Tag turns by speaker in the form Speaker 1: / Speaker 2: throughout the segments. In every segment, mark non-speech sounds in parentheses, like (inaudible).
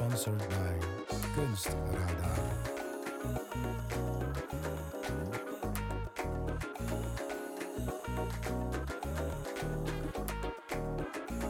Speaker 1: Sponsored by Kunstradar. The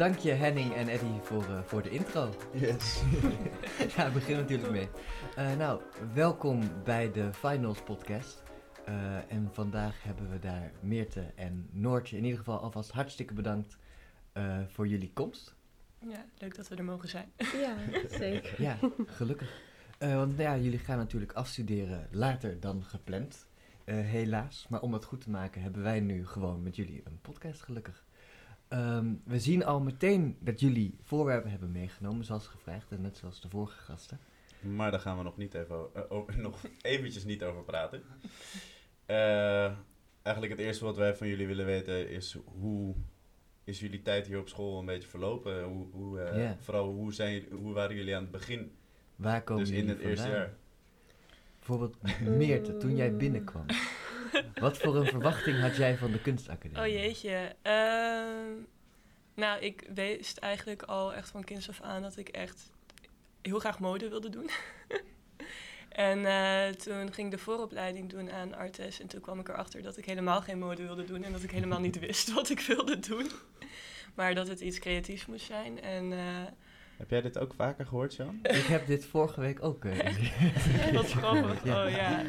Speaker 2: Dank je Henning en Eddie voor, eh, voor de intro.
Speaker 3: Yes. (laughs)
Speaker 2: ja, begin natuurlijk mee. Eh, nou, welkom bij de Finals podcast. Eh, en vandaag hebben we daar Meerte en Noortje. In ieder geval alvast hartstikke bedankt eh, voor jullie komst.
Speaker 4: Ja, leuk dat we er mogen zijn. (laughs)
Speaker 5: Ja, zeker.
Speaker 2: Ja, gelukkig. Eh, want ja, jullie gaan natuurlijk afstuderen later dan gepland. Eh, helaas. Maar om dat goed te maken hebben wij nu gewoon met jullie een podcast gelukkig. Ehm, we zien al meteen dat jullie voorwerpen hebben meegenomen, zoals gevraagd. En net zoals de vorige gasten.
Speaker 3: Maar daar gaan we nog, niet even, eh, (laughs) nog eventjes niet over praten. Eh, eigenlijk het eerste wat wij van jullie willen weten is hoe is jullie tijd hier op school een beetje verlopen? Hoe, hoe, eh. Vooral hoe, zijn, hoe waren jullie aan het begin?
Speaker 2: Waar komen
Speaker 3: dus in
Speaker 2: jullie
Speaker 3: het eerste
Speaker 2: vandaan?
Speaker 3: jaar.
Speaker 2: Bijvoorbeeld Meerte, toen jij binnenkwam. (laughs) Wat voor een verwachting had jij van de kunstacademie?
Speaker 4: Oh jeetje. Ehm, nou, ik wist eigenlijk al echt van kinds af aan dat ik echt heel graag mode wilde doen. (laughs) en eh, toen ging ik de vooropleiding doen aan Artes. En toen kwam ik erachter dat ik helemaal geen mode wilde doen. En dat ik helemaal niet (laughs) wist wat ik wilde doen. Maar dat het iets creatiefs moest zijn. En eh,
Speaker 3: Heb jij dit ook vaker gehoord, Jan?
Speaker 2: Ik heb dit vorige week ook. eh,
Speaker 4: Wat grappig.
Speaker 2: Ja.
Speaker 4: Oh ja.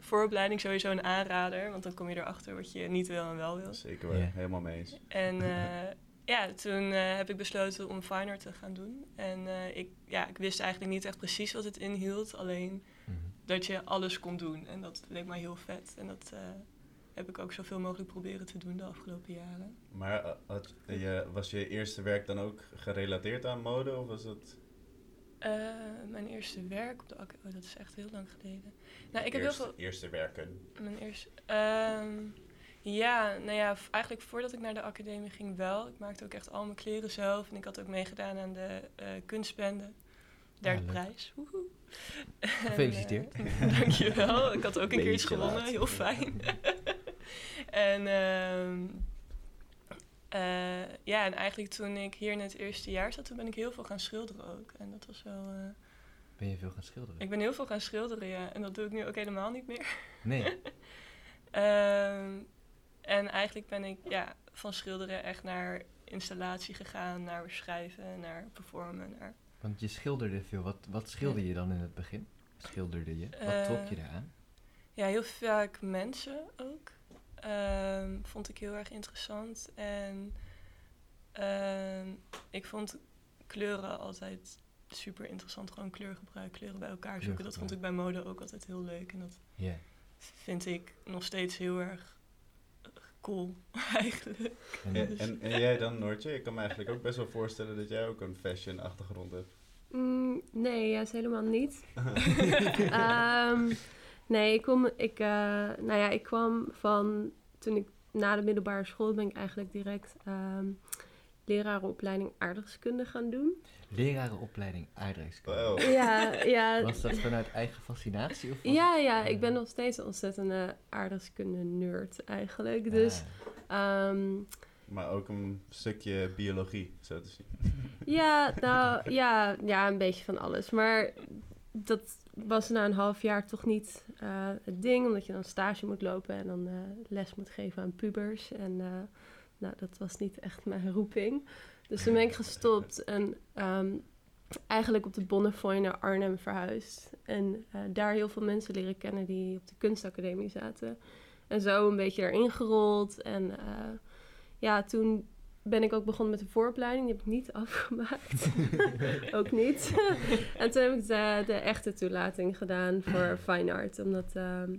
Speaker 4: Vooropleiding sowieso een aanrader, want dan kom je erachter wat je niet wil en wel wil.
Speaker 3: Zeker
Speaker 2: Ja.
Speaker 3: helemaal mee eens.
Speaker 4: En (laughs) eh, ja, toen eh, heb ik besloten om fine art te gaan doen. En eh, ik, ja, ik wist eigenlijk niet echt precies wat het inhield, alleen
Speaker 2: Mhm.
Speaker 4: dat je alles kon doen. En dat leek mij heel vet. En dat eh, heb ik ook zoveel mogelijk proberen te doen de afgelopen jaren.
Speaker 3: Maar eh, had, je, was je eerste werk dan ook gerelateerd aan mode? Of was het
Speaker 4: Eh, mijn eerste werk op de ac- oh, dat is echt heel lang geleden. Nou, ik heb
Speaker 3: eerste,
Speaker 4: heel veel...
Speaker 3: eerste werken?
Speaker 4: Mijn eerste. ehm, ja, nou ja, eigenlijk voordat ik naar de academie ging wel. Ik maakte ook echt al mijn kleren zelf. En ik had ook meegedaan aan de eh kunstbende. Derde
Speaker 2: Ah,
Speaker 4: prijs. Woehoe.
Speaker 2: Gefeliciteerd.
Speaker 4: En, (laughs) dankjewel. Ik had ook een keer iets gewonnen.
Speaker 3: laat.
Speaker 4: Heel fijn. (laughs) en ehm, eh, ja, en eigenlijk toen ik hier in het eerste jaar zat, toen ben ik heel veel gaan schilderen ook. En dat was wel... eh,
Speaker 2: Ben je veel gaan schilderen?
Speaker 4: ik ben heel veel gaan schilderen, ja. En dat doe ik nu ook helemaal niet meer.
Speaker 2: Nee. (laughs)
Speaker 4: Ehm, en eigenlijk ben ik ja, van schilderen echt naar installatie gegaan, naar schrijven, naar performen. Naar,
Speaker 2: Want je schilderde veel. Wat, wat schilder je dan in het begin? Schilderde je? Wat trok je
Speaker 4: Eh,
Speaker 2: eraan?
Speaker 4: ja, heel vaak mensen ook. Ehm, vond ik heel erg interessant. En ehm, ik vond kleuren altijd super interessant. Gewoon kleurgebruik, kleuren bij elkaar zoeken. Dat vond ik bij mode ook altijd heel leuk. En dat
Speaker 2: Ja.
Speaker 4: vind ik nog steeds heel erg cool, (laughs) eigenlijk.
Speaker 2: En,
Speaker 3: En, en, en jij dan, Noortje? Ik kan me eigenlijk ook best wel voorstellen dat jij ook een fashion achtergrond hebt.
Speaker 5: Mm, nee, juist helemaal niet. (laughs) Ehm, nee, ik, kom, ik, eh, nou ja, ik kwam van... Toen ik na de middelbare school ben ik eigenlijk direct ehm lerarenopleiding aardrijkskunde gaan doen.
Speaker 2: lerarenopleiding aardrijkskunde.
Speaker 3: Wow.
Speaker 5: Ja, ja, (laughs)
Speaker 2: Was dat vanuit eigen fascinatie? Of
Speaker 5: ja, ja, ik ben nog steeds een ontzettende aardrijkskunde nerd eigenlijk. Dus
Speaker 2: Ah,
Speaker 5: ehm,
Speaker 3: Maar ook een stukje biologie, zo te zien.
Speaker 5: Ja, nou ja, ja, een beetje van alles. Maar dat was na een half jaar toch niet eh, het ding, omdat je dan stage moet lopen en dan eh, les moet geven aan pubers. En eh, nou, dat was niet echt mijn (laughs) roeping. Dus toen ben ik gestopt en ehm, eigenlijk op de Bonnefoy naar Arnhem verhuisd. En daar heel veel mensen leren kennen die op de kunstacademie zaten. En zo een beetje erin gerold. En ja, toen ben ik ook begonnen met de vooropleiding. Die heb ik niet (laughs) afgemaakt. (laughs) ook niet. (laughs) en toen heb ik de, de echte toelating gedaan voor fine art. Omdat, ehm,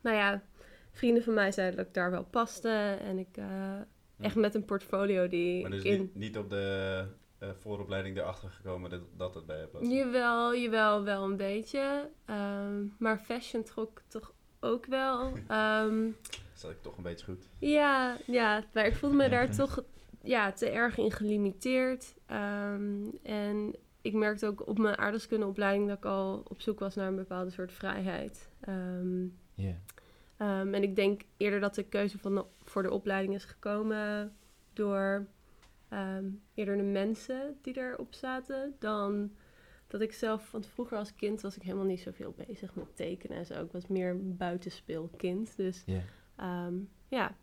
Speaker 5: nou ja, vrienden van mij zeiden dat ik daar wel paste. En ik eh, echt met een portfolio die
Speaker 3: Maar dus
Speaker 5: in...
Speaker 3: niet, niet op de, eh, vooropleiding erachter gekomen dat, dat het bij je past?
Speaker 5: Jawel, jawel, wel een beetje. Ehm, maar fashion trok toch ook wel. (laughs) Ehm,
Speaker 3: Zat ik toch een beetje goed?
Speaker 5: ja, ja, maar ik voelde me daar toch ja, te erg in gelimiteerd. Ehm, en ik merkte ook op mijn aardrijkskundeopleiding dat ik al op zoek was naar een bepaalde soort vrijheid.
Speaker 2: Ja.
Speaker 5: Ehm, en ik denk eerder dat de keuze van de- voor de opleiding is gekomen door eerder de mensen die erop zaten, dan dat ik zelf, want vroeger als kind was ik helemaal niet zoveel bezig met tekenen en zo. Ik was meer een buitenspeelkind. Dus
Speaker 2: ja.
Speaker 5: ehm, ja,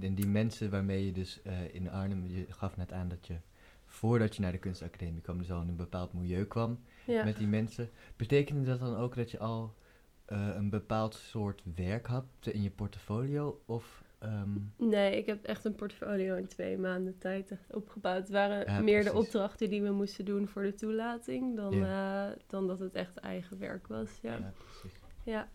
Speaker 2: En die mensen waarmee je dus eh, in Arnhem, je gaf net aan dat je voordat je naar de kunstacademie kwam, dus al in een bepaald milieu kwam
Speaker 5: ja.
Speaker 2: met die mensen. Betekende dat dan ook dat je al eh, een bepaald soort werk had in je portfolio? Of, ehm,
Speaker 5: Nee, ik heb echt een portfolio in twee maanden tijd opgebouwd. Het waren
Speaker 2: Ja,
Speaker 5: meer de opdrachten die we moesten doen voor de toelating dan, eh, dan dat het echt eigen werk was. Ja, ja.
Speaker 2: precies.
Speaker 5: ja.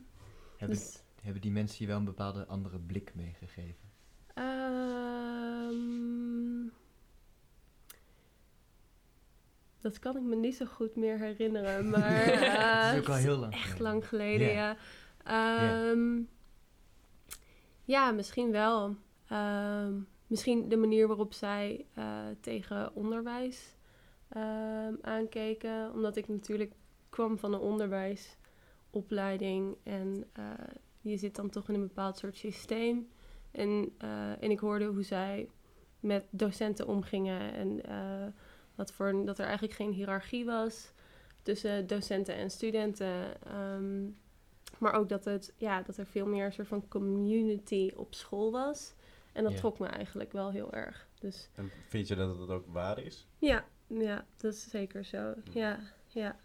Speaker 2: Hebben,
Speaker 5: Dus,
Speaker 2: hebben die mensen je wel een bepaalde andere blik meegegeven?
Speaker 5: Ehm, dat kan ik me niet zo goed meer herinneren, (laughs) maar eh,
Speaker 2: Het is ook al heel lang.
Speaker 5: echt lang geleden,
Speaker 2: Ja.
Speaker 5: ja. Ehm, ja, misschien wel. Ehm, misschien de manier waarop zij eh, tegen onderwijs ehm, aankeken. Omdat ik natuurlijk kwam van een onderwijsopleiding en eh, je zit dan toch in een bepaald soort systeem. En, eh, en ik hoorde hoe zij met docenten omgingen en wat voor, dat er eigenlijk geen hiërarchie was tussen docenten en studenten. Ehm, maar ook dat, het, ja, dat er veel meer een soort van community op school was. En dat
Speaker 2: Ja.
Speaker 5: trok me eigenlijk wel heel erg. Dus
Speaker 3: En vind je dat het ook waar is?
Speaker 5: ja, ja dat is zeker zo. Ja, ja.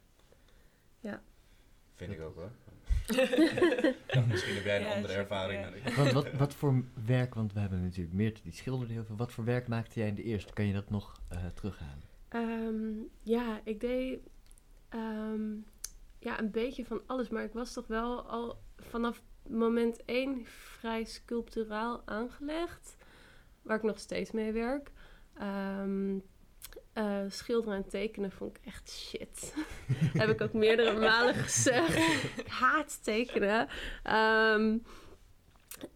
Speaker 3: Vind ik ook wel. (laughs) Ja, misschien heb jij een
Speaker 4: Ja,
Speaker 3: andere
Speaker 4: zeker,
Speaker 3: ervaring
Speaker 4: ja.
Speaker 3: dan ik.
Speaker 2: Want wat, wat voor werk, want we hebben natuurlijk meer, die schilderde heel veel. Wat voor werk maakte jij in de eerste? Kan je dat nog eh, terughalen?
Speaker 5: Ehm, ja, ik deed ehm, ja, een beetje van alles. Maar ik was toch wel al vanaf moment één vrij sculpturaal aangelegd. Waar ik nog steeds mee werk. Ehm, eh, schilderen en tekenen vond ik echt shit. (laughs) Heb ik ook meerdere malen (laughs) gezegd. Ik haat tekenen. Ehm,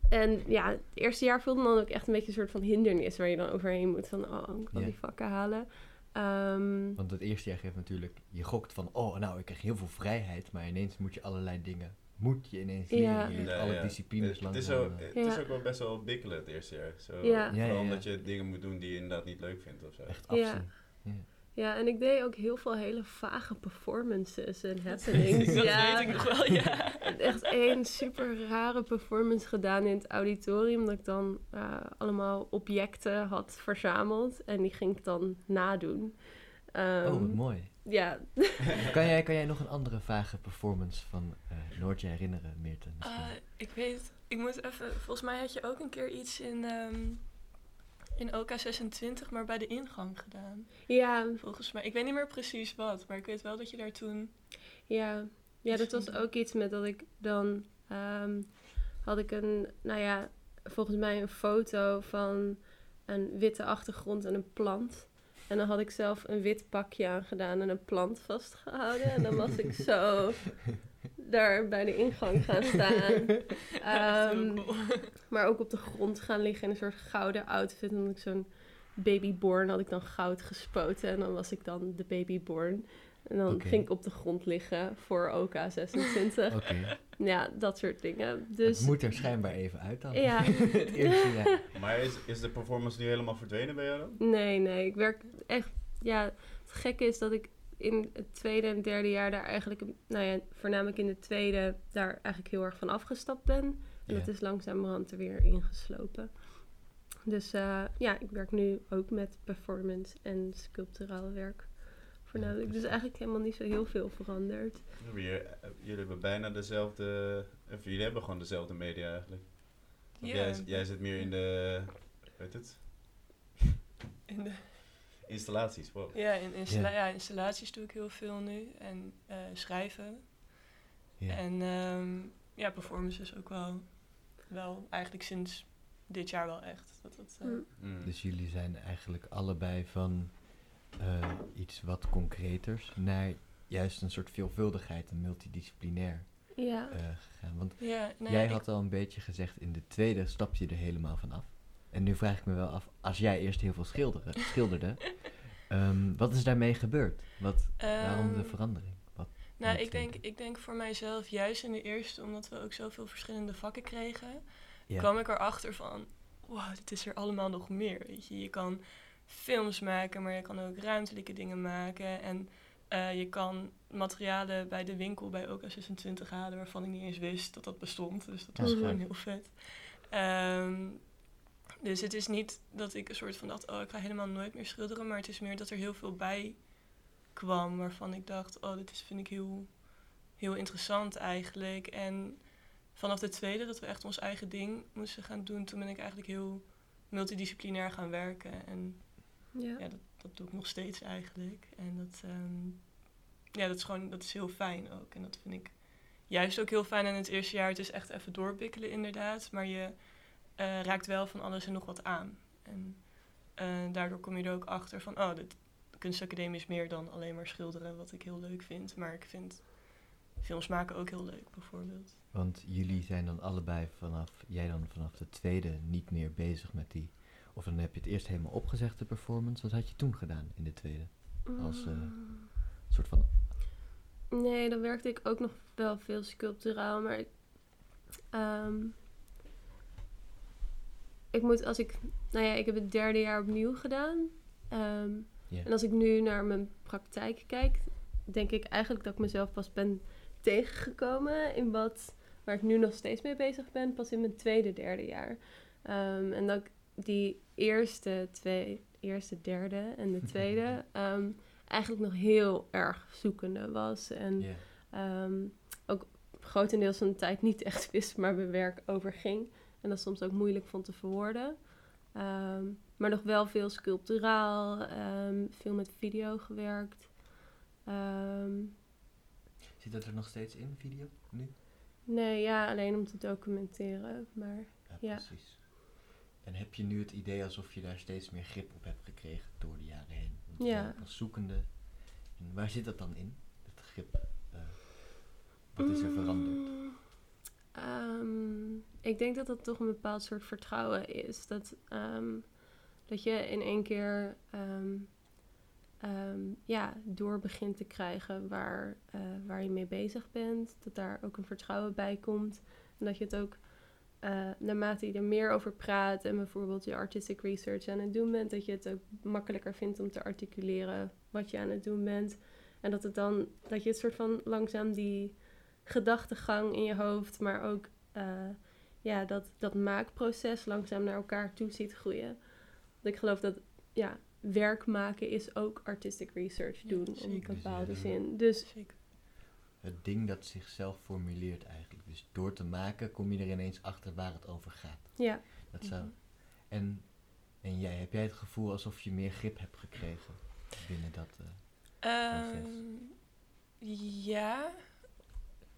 Speaker 5: en ja, het eerste jaar voelde dan ook echt een beetje een soort van hindernis waar je dan overheen moet. Van, oh, ik kan die vakken halen. Ehm,
Speaker 2: Want het eerste jaar geeft natuurlijk, je gokt van, oh nou, ik krijg heel veel vrijheid, maar ineens moet je allerlei dingen, moet je ineens leren.
Speaker 5: Ja.
Speaker 2: Je
Speaker 3: Ja,
Speaker 2: alle
Speaker 3: ja.
Speaker 2: disciplines
Speaker 3: Het, het is, zo,
Speaker 2: eh.
Speaker 3: het
Speaker 5: Ja.
Speaker 3: is ook wel best wel bikkelen het eerste jaar. Zo,
Speaker 5: Ja.
Speaker 2: Ja,
Speaker 3: Vooral
Speaker 2: ja,
Speaker 3: omdat je dingen moet doen die je inderdaad niet leuk vindt of zo.
Speaker 2: Echt
Speaker 5: Ja.
Speaker 2: afzien.
Speaker 5: Ja, en ik deed ook heel veel hele vage performances en (laughs) happenings.
Speaker 4: dat
Speaker 5: ja.
Speaker 4: weet ik nog wel, ja. (laughs)
Speaker 5: echt één super rare performance gedaan in het auditorium. Dat ik dan eh, allemaal objecten had verzameld. En die ging ik dan nadoen. Ehm,
Speaker 2: oh, wat mooi.
Speaker 5: Ja, (laughs)
Speaker 2: Kan jij, kan jij nog een andere vage performance van eh Noortje herinneren, Meerten?
Speaker 4: Ah, ik weet, ik moet even, volgens mij had je ook een keer iets in, ehm, in OK26, maar bij de ingang gedaan.
Speaker 5: ja,
Speaker 4: Volgens mij, ik weet niet meer precies wat, maar ik weet wel dat je daar toen...
Speaker 5: ja. ja, dat was ook iets met dat ik dan... ehm, had ik een, nou ja, volgens mij een foto van een witte achtergrond en een plant. En dan had ik zelf een wit pakje aangedaan en een plant vastgehouden. En dan was ik (laughs) zo daar bij de ingang gaan staan. (laughs) Ehm,
Speaker 4: cool. (laughs)
Speaker 5: Maar ook op de grond gaan liggen in een soort gouden outfit. En dan had ik zo'n babyborn had ik dan goud gespoten. En dan was ik dan de babyborn. En dan ging ik op de grond liggen voor OK26.
Speaker 2: Oké,
Speaker 5: Ja, dat soort dingen.
Speaker 2: het
Speaker 5: Dus
Speaker 2: moet er schijnbaar even uit dan.
Speaker 5: ja. (laughs)
Speaker 2: het eerste jaar.
Speaker 3: Maar is, is de performance nu helemaal verdwenen bij jou dan?
Speaker 5: Nee, nee. Ik werk echt... Ja, het gekke is dat ik in het tweede en derde jaar daar eigenlijk... Nou ja, voornamelijk in de tweede daar eigenlijk heel erg van afgestapt ben. En
Speaker 2: Ja.
Speaker 5: dat is langzamerhand er weer ingeslopen. Dus eh, ja, ik werk nu ook met performance en sculpturale werk. Voornamelijk. dus eigenlijk helemaal niet zo heel veel veranderd.
Speaker 3: Jullie, jullie hebben bijna dezelfde... Of jullie hebben gewoon dezelfde media eigenlijk. Jij, jij zit meer in de... Weet het?
Speaker 4: In de,
Speaker 3: Installaties. Wow.
Speaker 4: ja, in installa
Speaker 2: Ja.
Speaker 4: ja, installaties doe ik heel veel nu. En eh, schrijven.
Speaker 2: Ja.
Speaker 4: En ehm, ja, performances ook wel. Wel, eigenlijk sinds dit jaar wel echt. Dat het, eh,
Speaker 5: Hm.
Speaker 3: Mm.
Speaker 2: Dus jullie zijn eigenlijk allebei van eh, iets wat concreters naar juist een soort veelvuldigheid en multidisciplinair
Speaker 5: Ja.
Speaker 2: eh, gegaan? Want
Speaker 4: Ja, nou
Speaker 2: jij had al een beetje gezegd, in de tweede stap je er helemaal van af. En nu vraag ik me wel af, als jij eerst heel veel schilderen, schilderde, (laughs) ehm, wat is daarmee gebeurd? Wat, waarom de
Speaker 4: Ehm,
Speaker 2: verandering? Wat,
Speaker 4: Nou, ik denk, ik denk voor mijzelf, juist in de eerste, omdat we ook zoveel verschillende vakken kregen,
Speaker 2: Ja.
Speaker 4: kwam ik erachter van, wow, dit is er allemaal nog meer. Weet je. je kan films maken, maar je kan ook ruimtelijke dingen maken. En eh, je kan materialen bij de winkel bij OK 26 halen, waarvan ik niet eens wist dat dat bestond. Dus dat was gewoon heel vet. Ehm, dus het is niet dat ik een soort van dacht, oh, ik ga helemaal nooit meer schilderen. Maar het is meer dat er heel veel bij kwam waarvan ik dacht, oh, dit is, vind ik heel, heel interessant eigenlijk. En vanaf de tweede, dat we echt ons eigen ding moesten gaan doen, toen ben ik eigenlijk heel multidisciplinair gaan werken. En
Speaker 5: Ja.
Speaker 4: ja, dat, dat doe ik nog steeds eigenlijk. En dat, ehm, ja, dat is gewoon, dat is heel fijn ook. En dat vind ik juist ook heel fijn in het eerste jaar. Het is echt even doorbikkelen inderdaad, maar je eh, raakt wel van alles en nog wat aan. En eh, daardoor kom je er ook achter van, oh, de kunstacademie is meer dan alleen maar schilderen, wat ik heel leuk vind. Maar ik vind films maken ook heel leuk, bijvoorbeeld.
Speaker 2: Want jullie zijn dan allebei vanaf, jij dan vanaf de tweede niet meer bezig met die, of dan heb je het eerst helemaal opgezegd, de performance. Wat had je toen gedaan in de tweede? als, eh,
Speaker 5: Mm.
Speaker 2: soort van,
Speaker 5: Nee, dan werkte ik ook nog wel veel sculpturaal, maar ik, ehm, ik moet als ik, nou ja, ik heb het derde jaar opnieuw gedaan. Ehm. En als ik nu naar mijn praktijk kijk, denk ik eigenlijk dat ik mezelf pas ben tegengekomen in wat waar ik nu nog steeds mee bezig ben, pas in mijn tweede, derde jaar. Ehm, en dat ik die eerste twee, eerste, derde en de (laughs) tweede ehm, eigenlijk nog heel erg zoekende was. En ook grotendeels van de tijd niet echt wist waar mijn werk over ging. En dat soms ook moeilijk vond te verwoorden. Ehm, maar nog wel veel sculpturaal, ehm, veel met video gewerkt. Ehm,
Speaker 2: Zit dat er nog steeds in, video, nu?
Speaker 5: nee, ja, alleen om te documenteren. Maar
Speaker 2: Ja,
Speaker 5: Ja.
Speaker 2: precies. En heb je nu het idee alsof je daar steeds meer grip op hebt gekregen door de jaren heen? Want
Speaker 5: Ja.
Speaker 2: Als zoekende. En waar zit dat dan in, dat grip? Eh, wat is er veranderd?
Speaker 5: Mm, ehm, ik denk dat dat toch een bepaald soort vertrouwen is. Dat, ehm, dat je in één keer ehm, ja, door begint te krijgen waar, eh, waar je mee bezig bent. Dat daar ook een vertrouwen bij komt. En dat je het ook, eh, naarmate je er meer over praat en bijvoorbeeld je artistic research aan het doen bent, dat je het ook makkelijker vindt om te articuleren wat je aan het doen bent. En dat het dan, dat je het soort van langzaam die gedachtegang in je hoofd, maar ook eh, ja, dat, dat maakproces langzaam naar elkaar toe ziet groeien. Want ik geloof dat ja, werk maken is ook artistic research
Speaker 4: Ja,
Speaker 5: doen in een bepaalde
Speaker 2: Dus,
Speaker 5: zin. Dus
Speaker 4: Zeker.
Speaker 2: Het ding dat zichzelf formuleert eigenlijk. Dus door te maken kom je er ineens achter waar het over gaat.
Speaker 5: ja,
Speaker 2: Dat zou...
Speaker 4: Mhm.
Speaker 2: En, en jij, heb jij het gevoel alsof je meer grip hebt gekregen binnen dat... eh, proces?
Speaker 4: Ehm, ja,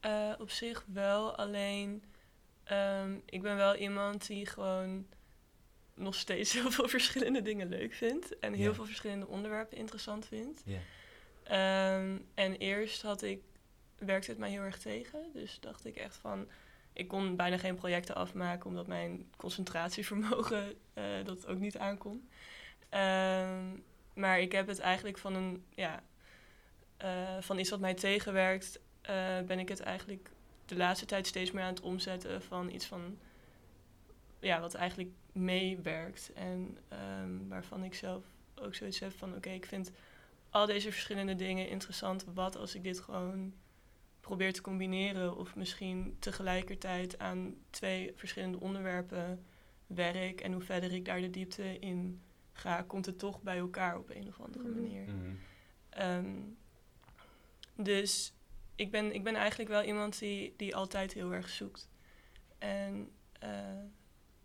Speaker 4: eh, op zich wel. Alleen, ehm, ik ben wel iemand die gewoon nog steeds (laughs) heel veel verschillende dingen leuk vindt. En heel
Speaker 2: Ja.
Speaker 4: veel verschillende onderwerpen interessant vindt.
Speaker 2: ja.
Speaker 4: Ehm, en eerst had ik, werkte het mij heel erg tegen. Dus dacht ik echt van, ik kon bijna geen projecten afmaken omdat mijn concentratievermogen (laughs) eh, dat ook niet aankon. Ehm, maar ik heb het eigenlijk van een, ja, eh, van iets wat mij tegenwerkt, eh, ben ik het eigenlijk de laatste tijd steeds meer aan het omzetten van iets van, ja, wat eigenlijk meewerkt. En ehm, waarvan ik zelf ook zoiets heb van, oké, ik vind al deze verschillende dingen interessant. Wat als ik dit gewoon probeer te combineren of misschien tegelijkertijd aan twee verschillende onderwerpen werk en hoe verder ik daar de diepte in ga, komt het toch bij elkaar op een of andere
Speaker 5: Mhm.
Speaker 4: manier.
Speaker 3: Mhm.
Speaker 4: Ehm, dus ik ben, ik ben eigenlijk wel iemand die, die altijd heel erg zoekt. En, eh,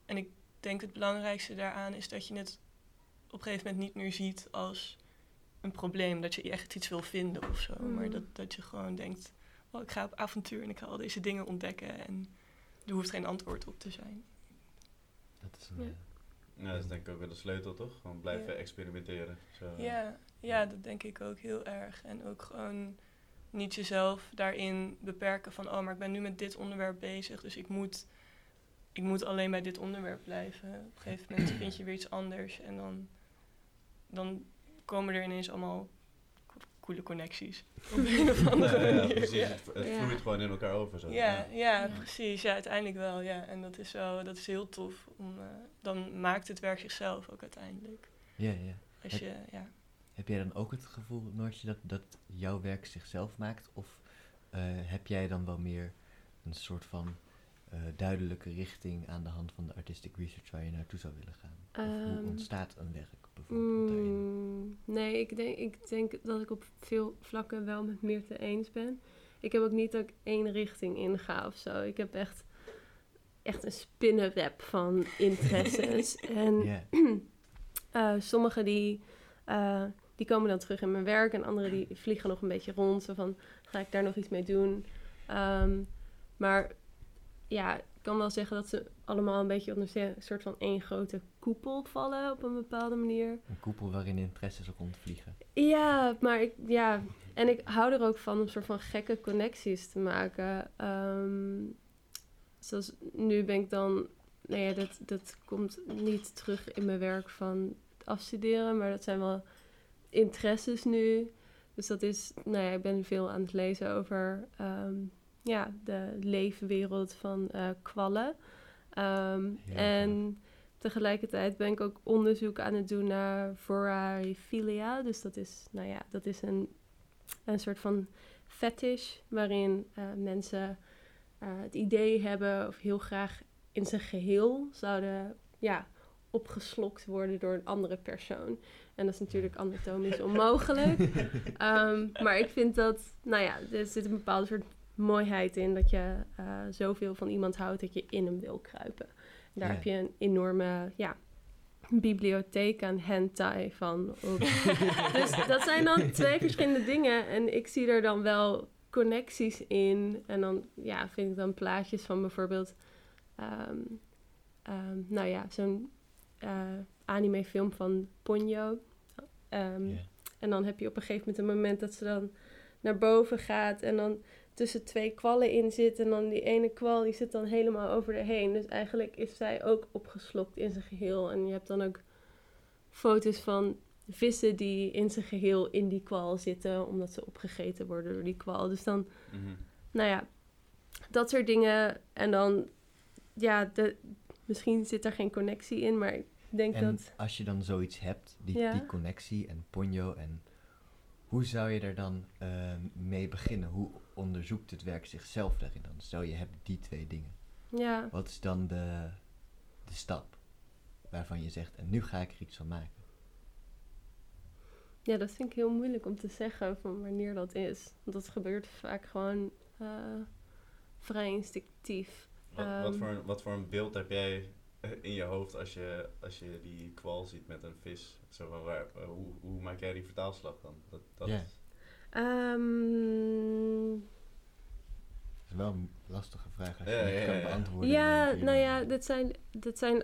Speaker 4: en ik denk het belangrijkste daaraan is dat je het op een gegeven moment niet meer ziet als een probleem. Dat je echt iets wil vinden of zo. Maar
Speaker 5: Mhm.
Speaker 4: dat, dat je gewoon denkt, oh, ik ga op avontuur en ik ga al deze dingen ontdekken. En er hoeft geen antwoord op te zijn.
Speaker 2: Dat is een,
Speaker 5: Ja.
Speaker 2: eh,
Speaker 3: Ja, dat is denk ik ook wel de sleutel, toch? Gewoon blijven
Speaker 4: Ja.
Speaker 3: experimenteren. Zo.
Speaker 4: Ja, ja, dat denk ik ook heel erg. En ook gewoon niet jezelf daarin beperken van, oh, maar ik ben nu met dit onderwerp bezig, dus ik moet, ik moet alleen bij dit onderwerp blijven. Op een gegeven moment vind je weer iets anders en dan, dan komen er ineens allemaal co- coole connecties. (laughs) Op een of andere
Speaker 3: Ja, precies.
Speaker 4: Ja.
Speaker 3: Het, vloeit gewoon in elkaar over. Zo.
Speaker 4: Ja, ja, precies. Ja, uiteindelijk wel. Ja. En dat is, wel, dat is heel tof. Om, eh, dan maakt het werk zichzelf ook uiteindelijk.
Speaker 2: Ja, ja.
Speaker 4: Als je, ja.
Speaker 2: Heb jij dan ook het gevoel, Noortje, dat, dat jouw werk zichzelf maakt? Of eh, heb jij dan wel meer een soort van eh, duidelijke richting aan de hand van de artistic research waar je naartoe zou willen gaan? Of hoe
Speaker 5: Ehm,
Speaker 2: ontstaat een werk bijvoorbeeld daarin?
Speaker 5: Mm, nee, ik denk, ik denk dat ik op veel vlakken wel met Meerte eens ben. Ik heb ook niet dat ik één richting inga of zo. Ik heb echt, echt een spinnenweb van (laughs) interesses. en
Speaker 2: Ja, (clears throat)
Speaker 5: eh, sommige die, die komen dan terug in mijn werk en andere die vliegen nog een beetje rond. Zo van, ga ik daar nog iets mee doen? Ehm, maar ja, ik kan wel zeggen dat ze allemaal een beetje onder een soort van één grote koepel vallen op een bepaalde manier.
Speaker 2: een koepel waarin interesses rondvliegen.
Speaker 5: Ja, maar ik, ja, en ik hou er ook van om soort van gekke connecties te maken. Ehm, zoals nu ben ik dan, nou ja, dat, dat komt niet terug in mijn werk van afstuderen, maar dat zijn wel interesses nu. Dus dat is, nou ja, ik ben veel aan het lezen over ehm, ja, de leefwereld van eh, kwallen. Ehm,
Speaker 2: Ja,
Speaker 5: en tegelijkertijd ben ik ook onderzoek aan het doen naar vorarifilia. Dus dat is, nou ja, dat is een, een soort van fetish waarin eh, mensen eh, het idee hebben of heel graag in zijn geheel zouden ja, opgeslokt worden door een andere persoon. En dat is natuurlijk anatomisch onmogelijk. (laughs) Ehm, maar ik vind dat, nou ja, er zit een bepaalde soort mooiheid in dat je eh, zoveel van iemand houdt dat je in hem wil kruipen. Daar
Speaker 2: Ja.
Speaker 5: heb je een enorme, ja, bibliotheek aan hentai van. (laughs) dus dat zijn dan twee verschillende dingen. En ik zie er dan wel connecties in. En dan ja, vind ik dan plaatjes van bijvoorbeeld... ehm, ehm, nou ja, zo'n eh anime film van Ponyo. Ehm. En dan heb je op een gegeven moment een moment dat ze dan naar boven gaat... en dan tussen twee kwallen in zit. En dan die ene kwal die zit dan helemaal over haar heen. Dus eigenlijk is zij ook opgeslokt in zijn geheel. En je hebt dan ook foto's van vissen die in zijn geheel in die kwal zitten. Omdat ze opgegeten worden door die kwal. Dus dan,
Speaker 3: Mhm.
Speaker 5: nou ja, dat soort dingen. En dan, ja, de, misschien zit er geen connectie in. Maar ik denk
Speaker 2: En
Speaker 5: dat...
Speaker 2: als je dan zoiets hebt, die,
Speaker 5: Ja.
Speaker 2: die connectie en ponyo, en hoe zou je er dan eh, mee beginnen? Hoe onderzoekt het werk zichzelf daarin dan? Stel je hebt die twee dingen.
Speaker 5: Ja,
Speaker 2: Wat is dan de, de stap waarvan je zegt, en nu ga ik er iets van maken?
Speaker 5: ja, dat vind ik heel moeilijk om te zeggen van wanneer dat is. Want dat gebeurt vaak gewoon eh, vrij instinctief.
Speaker 3: Wat, wat,
Speaker 5: Ehm.
Speaker 3: voor, wat voor een beeld heb jij eh, in je hoofd als je, als je die kwal ziet met een vis? Zo van waar, eh, hoe, hoe maak jij die vertaalslag dan? Dat, dat,
Speaker 2: Ja.
Speaker 5: Ehm,
Speaker 2: Dat is wel een lastige vraag als je
Speaker 3: Ja,
Speaker 2: kan
Speaker 3: ja,
Speaker 2: beantwoorden.
Speaker 5: Ja,
Speaker 2: een
Speaker 5: nou ja, dit zijn, dit zijn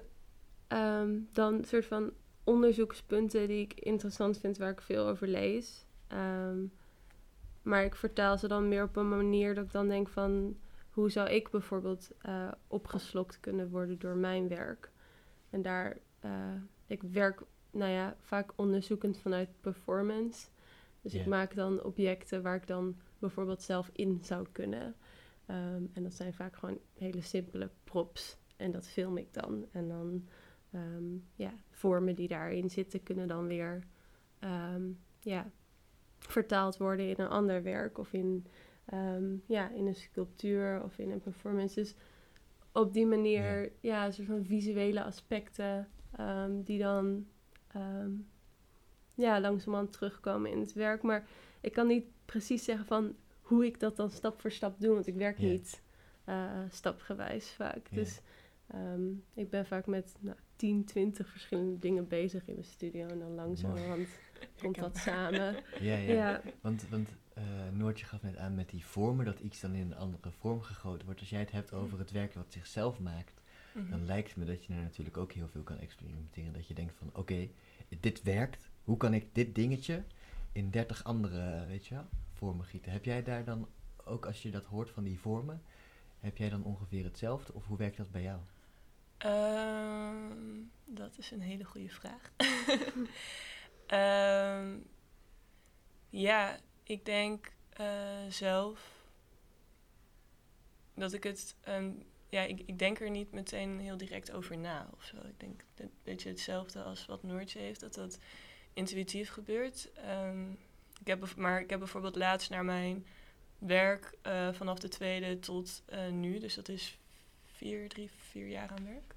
Speaker 5: ehm, dan soort van onderzoekspunten die ik interessant vind, waar ik veel over lees. Ehm, maar ik vertaal ze dan meer op een manier dat ik dan denk van... hoe zou ik bijvoorbeeld eh, opgeslokt kunnen worden door mijn werk? En daar, eh, ik werk, nou ja, vaak onderzoekend vanuit performance. Dus ik maak dan objecten waar ik dan bijvoorbeeld zelf in zou kunnen. Ehm, en dat zijn vaak gewoon hele simpele props. En dat film ik dan. En dan, ehm, ja, vormen die daarin zitten kunnen dan weer, ehm, ja, vertaald worden in een ander werk. Of in, ehm, ja, in een sculptuur of in een performance. Dus op die manier, ja, een soort van visuele aspecten ehm, die dan, ehm, ja, langzamerhand terugkomen in het werk. Maar ik kan niet precies zeggen van hoe ik dat dan stap voor stap doe, want ik werk
Speaker 2: Ja.
Speaker 5: niet eh, stapgewijs vaak.
Speaker 2: Ja.
Speaker 5: Dus ik ben vaak met nou, 10, 20 verschillende dingen bezig in mijn studio en dan langzamerhand (laughs) komt dat samen.
Speaker 2: Ja, ja.
Speaker 5: Ja,
Speaker 2: Want, want eh, Noortje gaf net aan met die vormen, dat iets dan in een andere vorm gegoten wordt. Als jij het hebt over het werk wat zichzelf maakt,
Speaker 4: Mhm.
Speaker 2: dan lijkt me dat je er natuurlijk ook heel veel kan experimenteren. Dat je denkt van, oké, dit werkt. Hoe kan ik dit dingetje in 30 andere, weet je wel, vormen gieten? Heb jij daar dan, ook als je dat hoort van die vormen, heb jij dan ongeveer hetzelfde? Of hoe werkt dat bij jou?
Speaker 4: Ehm, dat is een hele goede vraag. (laughs) Ehm, ja, ik denk eh, zelf dat ik het. ehm, ja, ik, ik denk er niet meteen heel direct over na of zo. Ik denk dat een beetje hetzelfde als wat Noortje heeft, dat dat intuïtief gebeurt. Ehm, ik heb, maar ik heb bijvoorbeeld laatst naar mijn werk eh, vanaf de tweede tot eh, nu, dus dat is vier, drie, vier jaar aan werk.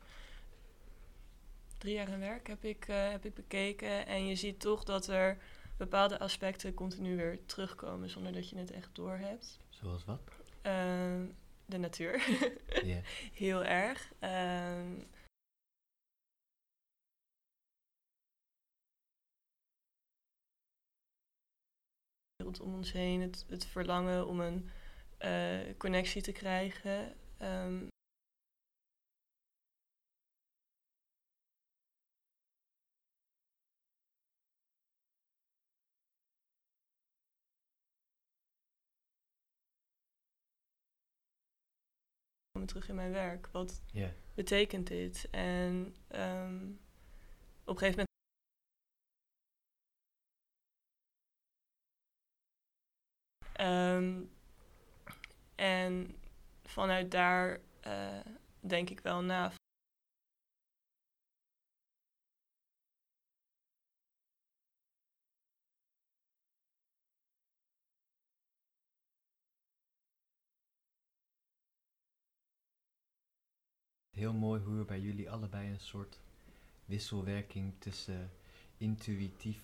Speaker 4: Drie jaar aan werk heb ik, heb ik bekeken. En je ziet toch dat er bepaalde aspecten continu weer terugkomen zonder dat je het echt doorhebt.
Speaker 2: Zoals wat?
Speaker 4: Ehm, de natuur, (laughs)
Speaker 2: Ja.
Speaker 4: heel erg. Ehm, rondom ons heen, het, het verlangen om een eh, connectie te krijgen. Ehm, komen terug in mijn werk. Wat betekent dit? En ehm, op een gegeven moment. Ehm, en vanuit daar eh, denk ik wel na.
Speaker 2: Heel mooi hoe er bij jullie allebei een soort wisselwerking tussen intuïtief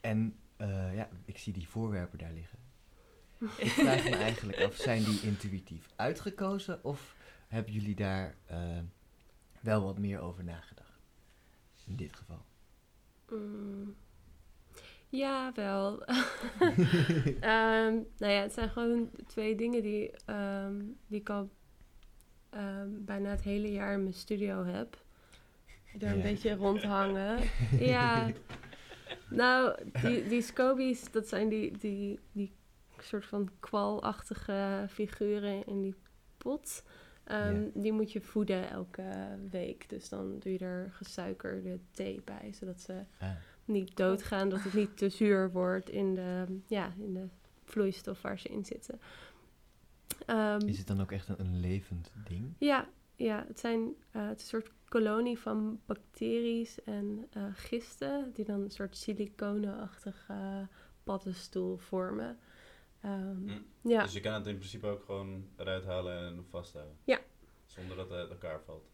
Speaker 2: En eh, ja, ik zie die voorwerpen daar liggen. Ik vraag me (laughs) eigenlijk af, zijn die intuïtief uitgekozen of hebben jullie daar eh, wel wat meer over nagedacht? In dit geval.
Speaker 5: Mm. Ja, wel. (laughs) Ehm, nou ja, het zijn gewoon twee dingen die, ehm, die ik al ehm, bijna het hele jaar in mijn studio heb. Er een
Speaker 2: Ja.
Speaker 5: beetje rondhangen. (laughs) ja. Nou, die, die scobies, dat zijn die, die, die soort van kwalachtige figuren in die pot. Ehm. Die moet je voeden elke week. Dus dan doe je er gesuikerde thee bij, zodat ze
Speaker 2: Ah,
Speaker 5: niet doodgaan, dat het niet te zuur wordt in de, ja, in de vloeistof waar ze in zitten. Ehm,
Speaker 2: is het dan ook echt een, een levend ding?
Speaker 5: ja, ja, het zijn eh, het is een soort kolonie van bacteriën en eh, gisten die dan een soort siliconenachtige paddenstoel vormen. Ehm,
Speaker 3: Hm.
Speaker 5: Ja,
Speaker 3: Dus je kan het in principe ook gewoon eruit halen en vasthouden.
Speaker 5: Ja.
Speaker 3: Zonder dat het uit elkaar valt.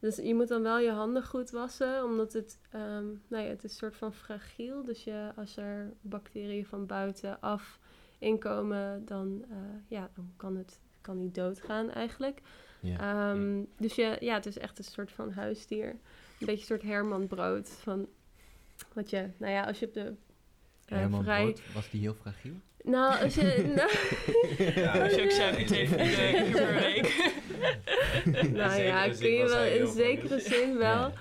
Speaker 5: dus je moet dan wel je handen goed wassen, omdat het, ehm, nou ja, het is een soort van fragiel. Dus je, als er bacteriën van buitenaf inkomen, dan, eh, ja, dan kan het kan niet doodgaan eigenlijk.
Speaker 2: Ja.
Speaker 5: Ehm, dus je, ja, het is echt een soort van huisdier. Een beetje een soort Herman-brood. Van wat je, nou ja, als je op de
Speaker 2: Herman
Speaker 5: vrij.
Speaker 2: Brood, was die heel fragiel?
Speaker 5: Nou, als je. (laughs) nou,
Speaker 3: Ja,
Speaker 4: Als je ook suiker één keer per week. (laughs)
Speaker 5: nou ja, kun je wel in zekere zin wel.
Speaker 2: Ja.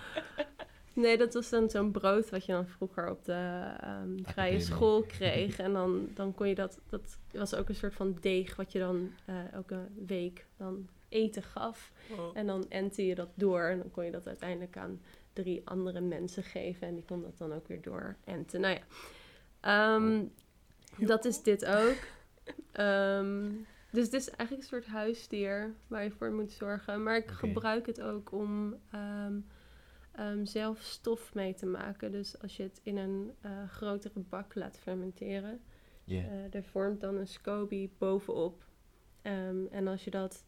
Speaker 5: Nee, dat was dan zo'n brood wat je dan vroeger op de ehm, vrije
Speaker 2: Academie.
Speaker 5: school kreeg. En dan, dan kon je dat, dat was ook een soort van deeg wat je dan eh, elke week dan eten gaf.
Speaker 4: Wow.
Speaker 5: En dan entte je dat door en dan kon je dat uiteindelijk aan drie andere mensen geven. En die kon dat dan ook weer door enten. Nou ja, Ehm, dat is dit ook. Ehm, dus het is eigenlijk een soort huisdier waar je voor moet zorgen. Maar ik gebruik het ook om ehm, ehm, zelf stof mee te maken. Dus als je het in een eh, grotere bak laat fermenteren, eh, er vormt dan een SCOBY bovenop. En als je dat,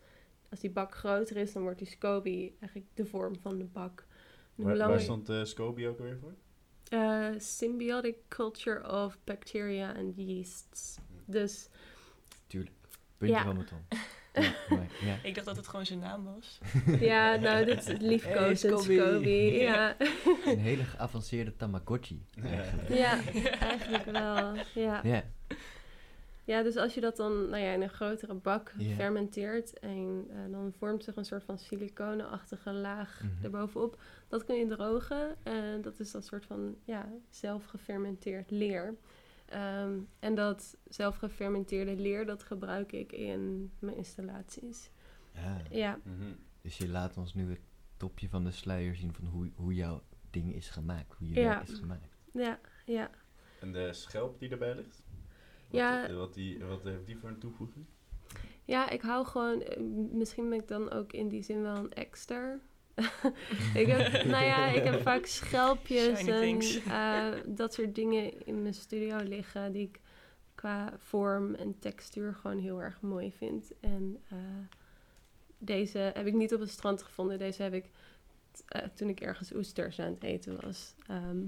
Speaker 5: als die bak groter is, dan wordt die SCOBY eigenlijk de vorm van de bak.
Speaker 3: Waar, waar
Speaker 5: langer-
Speaker 3: stond uh, Scoby ook weer voor?
Speaker 5: Eh, symbiotic culture of bacteria and yeasts. Dus
Speaker 2: Tuurlijk. Puntje
Speaker 5: Ja.
Speaker 2: van mijn tong. Ja.
Speaker 4: Ik dacht dat het gewoon zijn naam was. (laughs)
Speaker 5: Ja, nou, dit is liefkozend
Speaker 2: Hey.
Speaker 5: Ja.
Speaker 2: Een hele geavanceerde Tamagotchi.
Speaker 3: Ja.
Speaker 2: eigenlijk.
Speaker 5: ja, eigenlijk wel. Ja.
Speaker 2: Ja.
Speaker 5: dus als je dat dan nou ja, in een grotere bak fermenteert en eh, dan vormt zich een soort van siliconenachtige laag
Speaker 2: Mhm.
Speaker 5: erbovenop. Dat kun je drogen en dat is dat soort van ja, zelf gefermenteerd leer. Ehm, en dat zelf gefermenteerde leer, dat gebruik ik in mijn installaties.
Speaker 2: Ja.
Speaker 5: Ja,
Speaker 3: Mhm.
Speaker 2: Dus je laat ons nu het topje van de sluier zien van hoe, hoe jouw ding is gemaakt. Hoe je
Speaker 5: Ja.
Speaker 2: werk is gemaakt.
Speaker 5: ja, ja.
Speaker 3: En de schelp die erbij ligt?
Speaker 5: Ja.
Speaker 3: Wat, die, wat heeft die voor een toevoeging?
Speaker 5: Ja, ik hou gewoon. eh, Misschien ben ik dan ook in die zin wel een exter. (laughs) ik heb, (laughs) nou ja, ik heb vaak schelpjes
Speaker 4: Shiny
Speaker 5: en eh, dat soort dingen in mijn studio liggen die ik qua vorm en textuur gewoon heel erg mooi vind. En eh, deze heb ik niet op het strand gevonden. Deze heb ik eh, toen ik ergens oesters aan het eten was. ehm,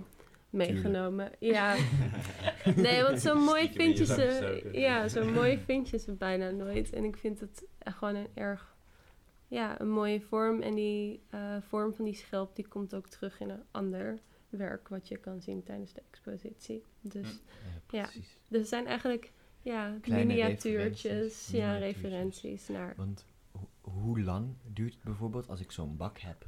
Speaker 5: meegenomen. Ja, (laughs) Nee, want zo mooi vind je ze. Ja, zo mooi vind je ze bijna nooit. En ik vind het gewoon een erg, ja, een mooie vorm. En die eh, vorm van die schelp, die komt ook terug in een ander werk wat je kan zien tijdens de expositie. Dus,
Speaker 3: Hm.
Speaker 2: Ja,
Speaker 5: Ja.
Speaker 2: precies.
Speaker 5: dus het zijn eigenlijk, ja,
Speaker 2: Kleine
Speaker 5: miniatuurtjes.
Speaker 2: referenties,
Speaker 5: Ja, referenties naar.
Speaker 2: Want ho- hoe lang duurt het bijvoorbeeld als ik zo'n bak heb?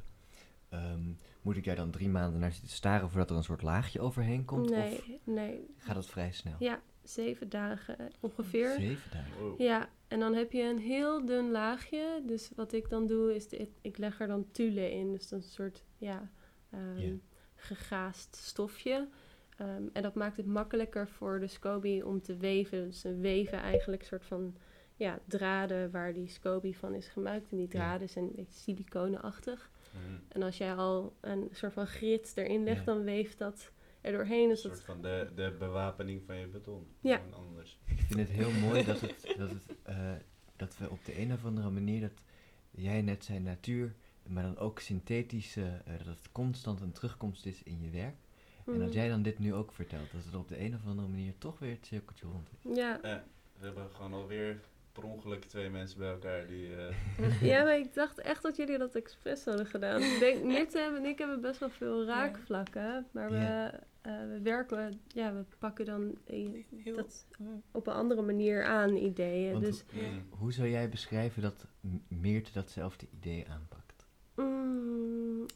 Speaker 2: Ehm, moet ik daar dan drie maanden naar zitten staren voordat er een soort laagje overheen komt? Of
Speaker 5: Nee, nee.
Speaker 2: gaat dat vrij snel?
Speaker 5: Ja, zeven dagen ongeveer.
Speaker 2: Zeven dagen.
Speaker 3: Wow.
Speaker 5: Ja, en dan heb je een heel dun laagje. Dus wat ik dan doe, is de, ik leg er dan tule in. Dus dat is een soort, ja, ehm,
Speaker 2: Ja.
Speaker 5: gegaasd stofje. Ehm, en dat maakt het makkelijker voor de SCOBY om te weven. Dus ze weven eigenlijk een soort van ja, draden waar die SCOBY van is gemaakt. En die
Speaker 2: Ja.
Speaker 5: draden zijn een beetje siliconenachtig.
Speaker 3: Mhm.
Speaker 5: En als jij al een soort van grit erin legt,
Speaker 2: Ja.
Speaker 5: dan weeft dat er doorheen.
Speaker 3: Een
Speaker 5: Dus
Speaker 3: soort
Speaker 5: dat,
Speaker 3: van de, de bewapening van je beton.
Speaker 5: Ja.
Speaker 3: Anders.
Speaker 2: Ik vind het heel mooi dat, het, (laughs) dat, het, eh, dat we op de een of andere manier, dat jij net zei natuur, maar dan ook synthetische, eh, dat het constant een terugkomst is in je werk. En dat
Speaker 5: Mhm.
Speaker 2: jij dan dit nu ook vertelt, dat het op de een of andere manier toch weer het cirkeltje rond is.
Speaker 5: Ja.
Speaker 3: Ja, we hebben gewoon alweer per ongeluk twee mensen bij elkaar die... eh, (laughs)
Speaker 5: Ja, maar ik dacht echt dat jullie dat expres hadden gedaan. Ik denk, Mirte en ik hebben best wel veel raakvlakken. Maar we,
Speaker 2: Ja.
Speaker 5: eh, we werken, ja, we pakken dan
Speaker 4: Heel,
Speaker 5: dat op een andere manier aan, ideeën.
Speaker 2: Want
Speaker 5: dus
Speaker 4: Ja.
Speaker 2: Hoe zou jij beschrijven dat Meerte datzelfde idee aanpakt?
Speaker 5: mm,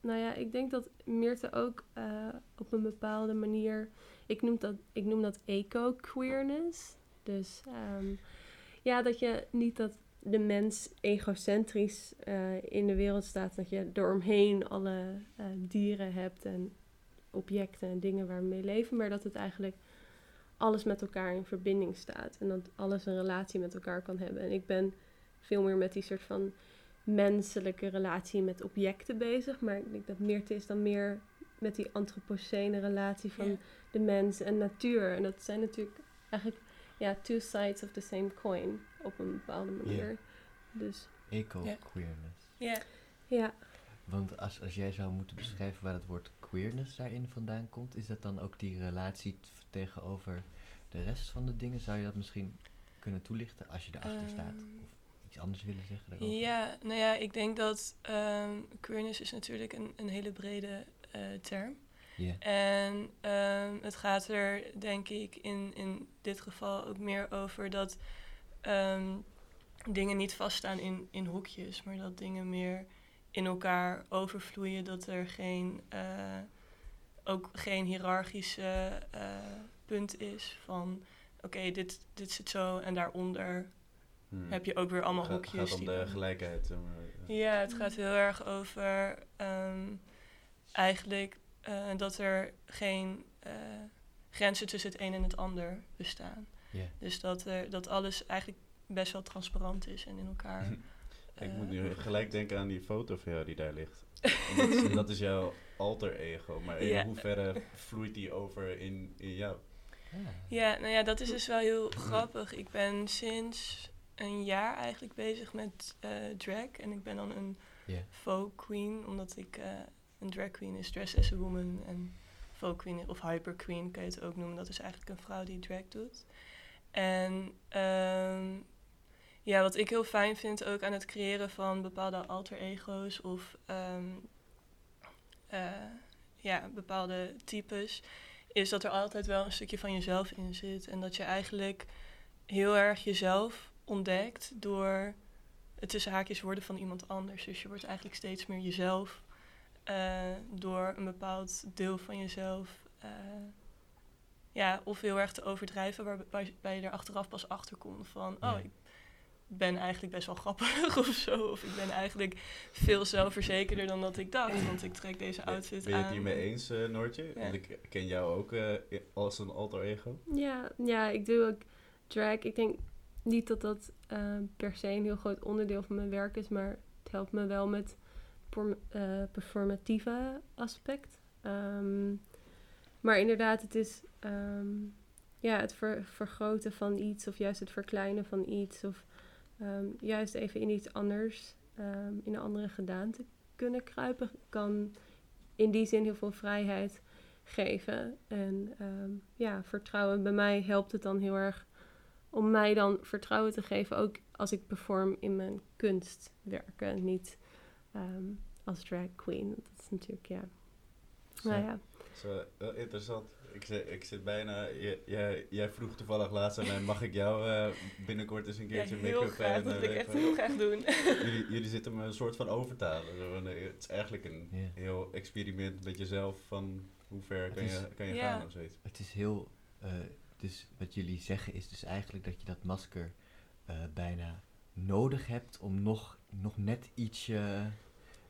Speaker 5: nou ja, ik denk dat Meerte ook eh, op een bepaalde manier... Ik noem dat, ik noem dat eco-queerness. Dus ehm, ja, dat je niet dat de mens egocentrisch eh, in de wereld staat. Dat je eromheen alle eh, dieren hebt en objecten en dingen waar we mee leven. Maar dat het eigenlijk alles met elkaar in verbinding staat. En dat alles een relatie met elkaar kan hebben. En ik ben veel meer met die soort van menselijke relatie met objecten bezig. Maar ik denk dat Meerte is dan meer met die antropocene relatie van
Speaker 4: Ja.
Speaker 5: de mens en natuur. En dat zijn natuurlijk eigenlijk ja, two sides of the same coin op een bepaalde manier. Dus
Speaker 2: Eco-queerness.
Speaker 4: Ja.
Speaker 5: ja,
Speaker 2: Want als, als jij zou moeten beschrijven waar het woord queerness daarin vandaan komt, is dat dan ook die relatie tegenover de rest van de dingen? Zou je dat misschien kunnen toelichten als je erachter staat?
Speaker 4: Ehm,
Speaker 2: Of iets anders willen zeggen daarover?
Speaker 4: Ja, nou ja, ik denk dat ehm queerness is natuurlijk een, een hele brede eh, term. En ehm, het gaat er, denk ik, in, in dit geval ook meer over dat ehm, dingen niet vaststaan in, in hokjes, maar dat dingen meer in elkaar overvloeien. Dat er geen, eh, ook geen hiërarchische eh, punt is van, oké, dit, dit zit zo en daaronder
Speaker 3: Hmm.
Speaker 4: heb je ook weer allemaal
Speaker 3: Ga-
Speaker 4: hokjes.
Speaker 3: gaat om
Speaker 4: die
Speaker 3: de gelijkheid. maar.
Speaker 4: ja, het gaat heel erg over ehm, eigenlijk eh, dat er geen eh, grenzen tussen het een en het ander bestaan.
Speaker 2: Ja.
Speaker 4: Dus dat, er, dat alles eigenlijk best wel transparant is en in elkaar. (laughs)
Speaker 3: Ik
Speaker 4: eh,
Speaker 3: moet nu gelijk denken aan die foto van jou die daar ligt. (laughs) Dat, is, dat is jouw alter ego. Maar in
Speaker 4: Ja.
Speaker 3: hoeverre vloeit die over in, in jou?
Speaker 4: Ja, nou ja, dat is dus wel heel grappig. Ik ben sinds een jaar eigenlijk bezig met eh, drag. En ik ben dan een
Speaker 2: Ja.
Speaker 4: folk queen, omdat ik eh, een drag queen is dress as a woman. En folk queen of hyper queen kan je het ook noemen. Dat is eigenlijk een vrouw die drag doet. En ehm, ja, wat ik heel fijn vind ook aan het creëren van bepaalde alter ego's of ehm, eh, ja, bepaalde types, is dat er altijd wel een stukje van jezelf in zit. En dat je eigenlijk heel erg jezelf ontdekt door het tussen haakjes worden van iemand anders. Dus je wordt eigenlijk steeds meer jezelf eh, door een bepaald deel van jezelf. eh, ja, of heel erg te overdrijven, waarbij je er achteraf pas achter komt van, oh, ik ben eigenlijk best wel grappig (laughs) of zo. Of ik ben eigenlijk veel zelfverzekerder dan dat ik dacht, want ik trek deze outfit
Speaker 3: Ben je
Speaker 4: aan.
Speaker 3: het hiermee eens, eh, Noortje?
Speaker 4: Ja.
Speaker 3: Want ik ken jou ook eh, als een alter ego.
Speaker 5: Ja, ja, ik doe ook drag. Ik denk niet dat dat eh, per se een heel groot onderdeel van mijn werk is, maar het helpt me wel met performatieve aspect. Ehm, maar inderdaad, het is ehm, ja, het ver- vergroten van iets of juist het verkleinen van iets of ehm, juist even in iets anders, in een andere gedaante kunnen kruipen, kan in die zin heel veel vrijheid geven. En ja, vertrouwen. Bij mij helpt het dan heel erg om mij dan vertrouwen te geven, ook als ik perform in mijn kunstwerken, niet ehm, als drag queen. Dat is natuurlijk, ja. Nou ja,
Speaker 3: Zo, wel interessant. Ik zit, ik zit bijna... Jij, jij vroeg toevallig laatst aan mij, mag ik jou eh, binnenkort eens een
Speaker 4: Ja,
Speaker 3: keertje
Speaker 4: heel
Speaker 3: make-up
Speaker 4: graag.
Speaker 3: en...
Speaker 4: Dat
Speaker 3: eh,
Speaker 4: wil ik echt heel graag doen. (laughs)
Speaker 3: jullie, jullie zitten me een soort van overtalen. Eh, het is eigenlijk een
Speaker 2: Ja.
Speaker 3: heel experiment met jezelf van hoe ver kan
Speaker 2: is-
Speaker 3: je, kan je
Speaker 4: Ja.
Speaker 3: gaan of zoiets.
Speaker 2: Het is heel. eh, dus wat jullie zeggen is dus eigenlijk dat je dat masker eh, bijna nodig hebt om nog, nog net ietsje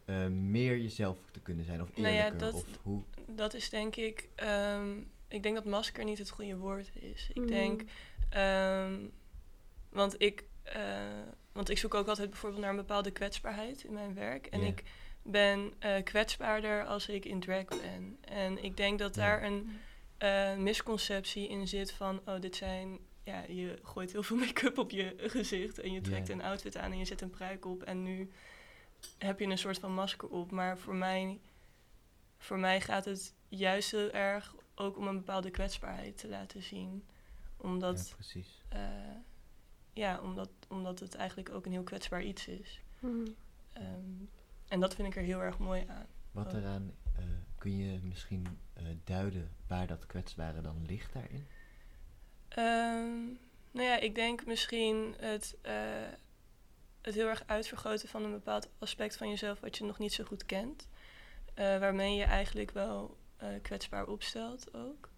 Speaker 2: eh, meer jezelf te kunnen zijn. Of
Speaker 4: Nou ja,
Speaker 2: eerlijker.
Speaker 4: dat-
Speaker 2: of hoe.
Speaker 4: Dat is denk ik... ehm, ik denk dat masker niet het goede woord is. Ik
Speaker 5: Mm.
Speaker 4: denk... ehm, want ik... eh, want ik zoek ook altijd bijvoorbeeld naar een bepaalde kwetsbaarheid in mijn werk. En ik ben eh, kwetsbaarder als ik in drag ben. En ik denk dat
Speaker 2: Ja.
Speaker 4: daar een eh, misconceptie in zit van... Oh, dit zijn... Ja, je gooit heel veel (laughs) make-up op je gezicht en je trekt een outfit aan en je zet een pruik op en nu heb je een soort van masker op. Maar voor mij, voor mij gaat het juist heel erg ook om een bepaalde kwetsbaarheid te laten zien. Omdat,
Speaker 2: ja, precies.
Speaker 4: eh, ja, omdat, omdat het eigenlijk ook een heel kwetsbaar iets is.
Speaker 5: Mhm.
Speaker 4: Ehm, en dat vind ik er heel erg mooi aan.
Speaker 2: Wat eraan eh, kun je misschien eh, duiden waar dat kwetsbare dan ligt daarin?
Speaker 4: Ehm, nou ja, ik denk misschien het, eh, het heel erg uitvergroten van een bepaald aspect van jezelf wat je nog niet zo goed kent. Eh, waarmee je eigenlijk wel eh, kwetsbaar opstelt ook.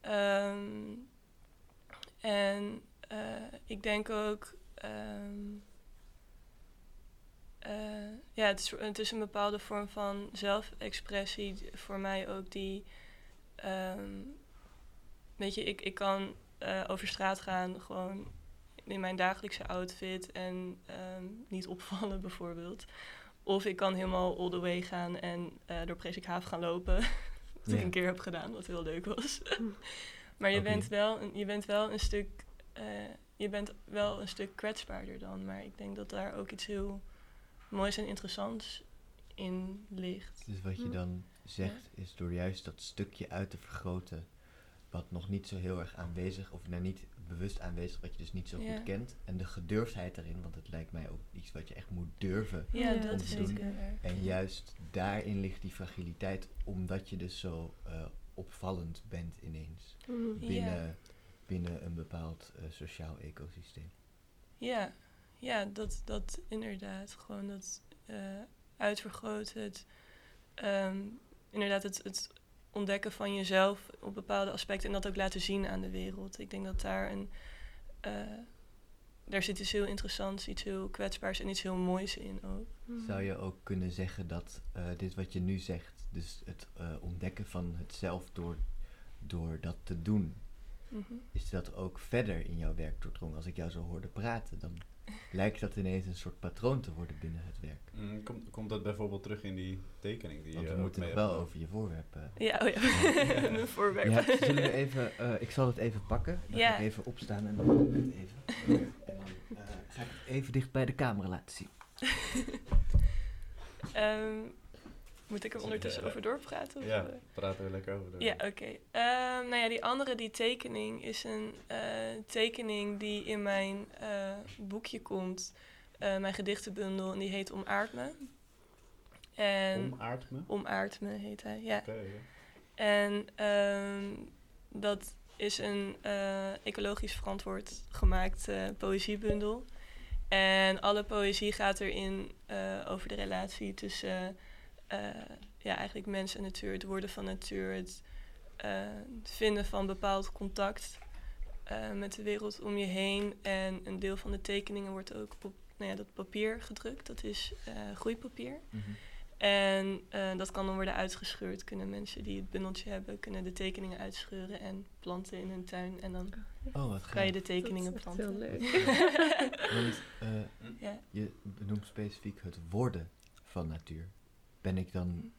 Speaker 4: Ehm, en eh, ik denk ook. ehm, eh, ja, het is, het is een bepaalde vorm van zelfexpressie voor mij ook die. ehm, weet je, ik, ik kan over straat gaan gewoon in mijn dagelijkse outfit en ehm, niet opvallen (laughs) bijvoorbeeld. Of ik kan helemaal all the way gaan en eh, door Presikhaven gaan lopen. (laughs) wat ik een keer heb gedaan, wat heel leuk was. (laughs) maar je, bent wel een, je bent wel een stuk... eh, je bent wel een stuk kwetsbaarder dan. Maar ik denk dat daar ook iets heel moois en interessants in ligt.
Speaker 2: Dus wat je
Speaker 5: Hm.
Speaker 2: dan zegt is door juist dat stukje uit te vergroten, wat nog niet zo heel erg aanwezig, of nou niet bewust aanwezig, wat je dus niet zo
Speaker 4: Ja.
Speaker 2: goed kent. En de gedurfdheid daarin, want het lijkt mij ook iets wat je echt moet durven.
Speaker 4: Ja, dat
Speaker 2: om
Speaker 4: is
Speaker 2: te doen. En juist daarin ligt die fragiliteit, omdat je dus zo eh, opvallend bent ineens.
Speaker 4: Ja.
Speaker 2: binnen, binnen een bepaald eh, sociaal ecosysteem.
Speaker 4: Ja, ja dat, dat inderdaad. Gewoon dat eh uitvergroten. Het, ehm, inderdaad, het, het ontdekken van jezelf op bepaalde aspecten en dat ook laten zien aan de wereld. Ik denk dat daar een. eh, daar zit iets heel interessants, iets heel kwetsbaars en iets heel moois in ook.
Speaker 5: Mhm.
Speaker 2: Zou je ook kunnen zeggen dat eh, dit wat je nu zegt, dus het eh, ontdekken van het zelf door, door dat te doen,
Speaker 4: Mhm.
Speaker 2: is dat ook verder in jouw werk doordrongen? Als ik jou zo hoorde praten, dan lijkt dat ineens een soort patroon te worden binnen het werk.
Speaker 3: Mm, komt, komt dat bijvoorbeeld terug in die tekening die
Speaker 2: Want
Speaker 3: je
Speaker 2: we
Speaker 3: ook
Speaker 2: moeten
Speaker 3: mee
Speaker 2: nog wel over je voorwerp. eh,
Speaker 4: Ja, oh ja, (laughs) mijn voorwerp.
Speaker 2: Ja, zullen we even, eh, ik zal het even pakken. Dan
Speaker 4: Ja.
Speaker 2: ik even opstaan en dan ik het even. En dan eh, ga ik het even dicht bij de camera laten zien. (laughs)
Speaker 4: Ehm, Moet ik er ondertussen over doorpraten? Of,
Speaker 3: Ja, praten we lekker over.
Speaker 4: Ja, oké. Ehm, nou ja, die andere, die tekening, is een eh, tekening die in mijn eh, boekje komt. eh, mijn gedichtenbundel, en die heet Omaard me. En
Speaker 3: Omaard me?
Speaker 4: Omaard me heet hij, ja. En ehm, dat is een ecologisch verantwoord gemaakt poëziebundel. En alle poëzie gaat erin over de relatie tussen ja, eigenlijk mens en natuur, het worden van natuur, het eh, het vinden van bepaald contact eh, met de wereld om je heen. En een deel van de tekeningen wordt ook op nou ja, dat papier gedrukt, dat is eh, groeipapier.
Speaker 2: Mhm.
Speaker 4: En eh, dat kan dan worden uitgescheurd. Kunnen mensen die het bundeltje hebben, kunnen de tekeningen uitscheuren en planten in hun tuin. En dan
Speaker 2: Oh, wat
Speaker 4: kan je de tekeningen
Speaker 5: Dat is echt heel
Speaker 4: planten.
Speaker 5: leuk. (laughs)
Speaker 2: Want eh,
Speaker 4: ja.
Speaker 2: je benoemt specifiek het worden van natuur. Ben ik dan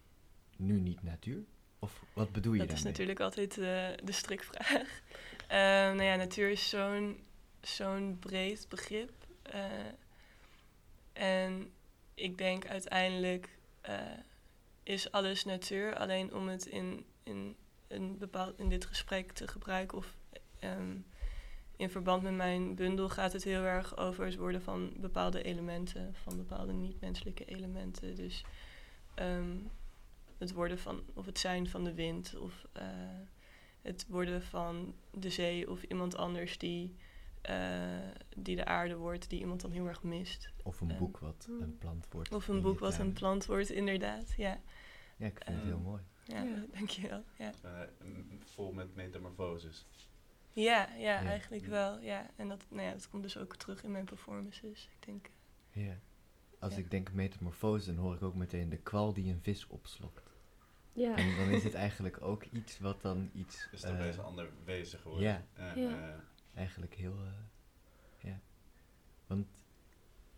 Speaker 2: nu niet natuur? Of wat bedoel je
Speaker 4: Dat is
Speaker 2: daarmee?
Speaker 4: natuurlijk altijd eh, de strikvraag. Ehm nou ja, natuur is zo'n zo'n breed begrip. Eh, en ik denk uiteindelijk is alles natuur. Alleen om het in, in, een bepaald, in dit gesprek te gebruiken of ehm, in verband met mijn bundel gaat het heel erg over het worden van bepaalde elementen, van bepaalde niet-menselijke elementen. Dus ehm, het worden van, of het zijn van de wind, of eh, het worden van de zee, of iemand anders die, eh, die de aarde wordt, die iemand dan heel erg mist.
Speaker 2: Of een
Speaker 4: eh,
Speaker 2: boek wat een plant wordt.
Speaker 4: Of een boek wat een plant wordt, inderdaad. Ja,
Speaker 2: Ja, ik vind het heel
Speaker 4: Ehm,
Speaker 2: mooi.
Speaker 4: ja,
Speaker 5: Ja. (laughs)
Speaker 4: dankjewel. Ja.
Speaker 3: Eh, vol met metamorfoses.
Speaker 4: Ja, ja,
Speaker 2: Ja.
Speaker 4: eigenlijk wel. Ja. En dat, nou ja, dat komt dus ook terug in mijn performances. Ik denk,
Speaker 2: Ja. Als
Speaker 4: Ja.
Speaker 2: ik denk metamorfose, dan hoor ik ook meteen de kwal die een vis opslokt.
Speaker 5: Ja.
Speaker 2: En dan is het eigenlijk ook iets wat dan iets...
Speaker 3: Is
Speaker 2: eh,
Speaker 3: opeens een ander wezen geworden.
Speaker 2: ja.
Speaker 3: Eh,
Speaker 5: Ja.
Speaker 3: eh,
Speaker 2: Eigenlijk heel... eh, ja. Want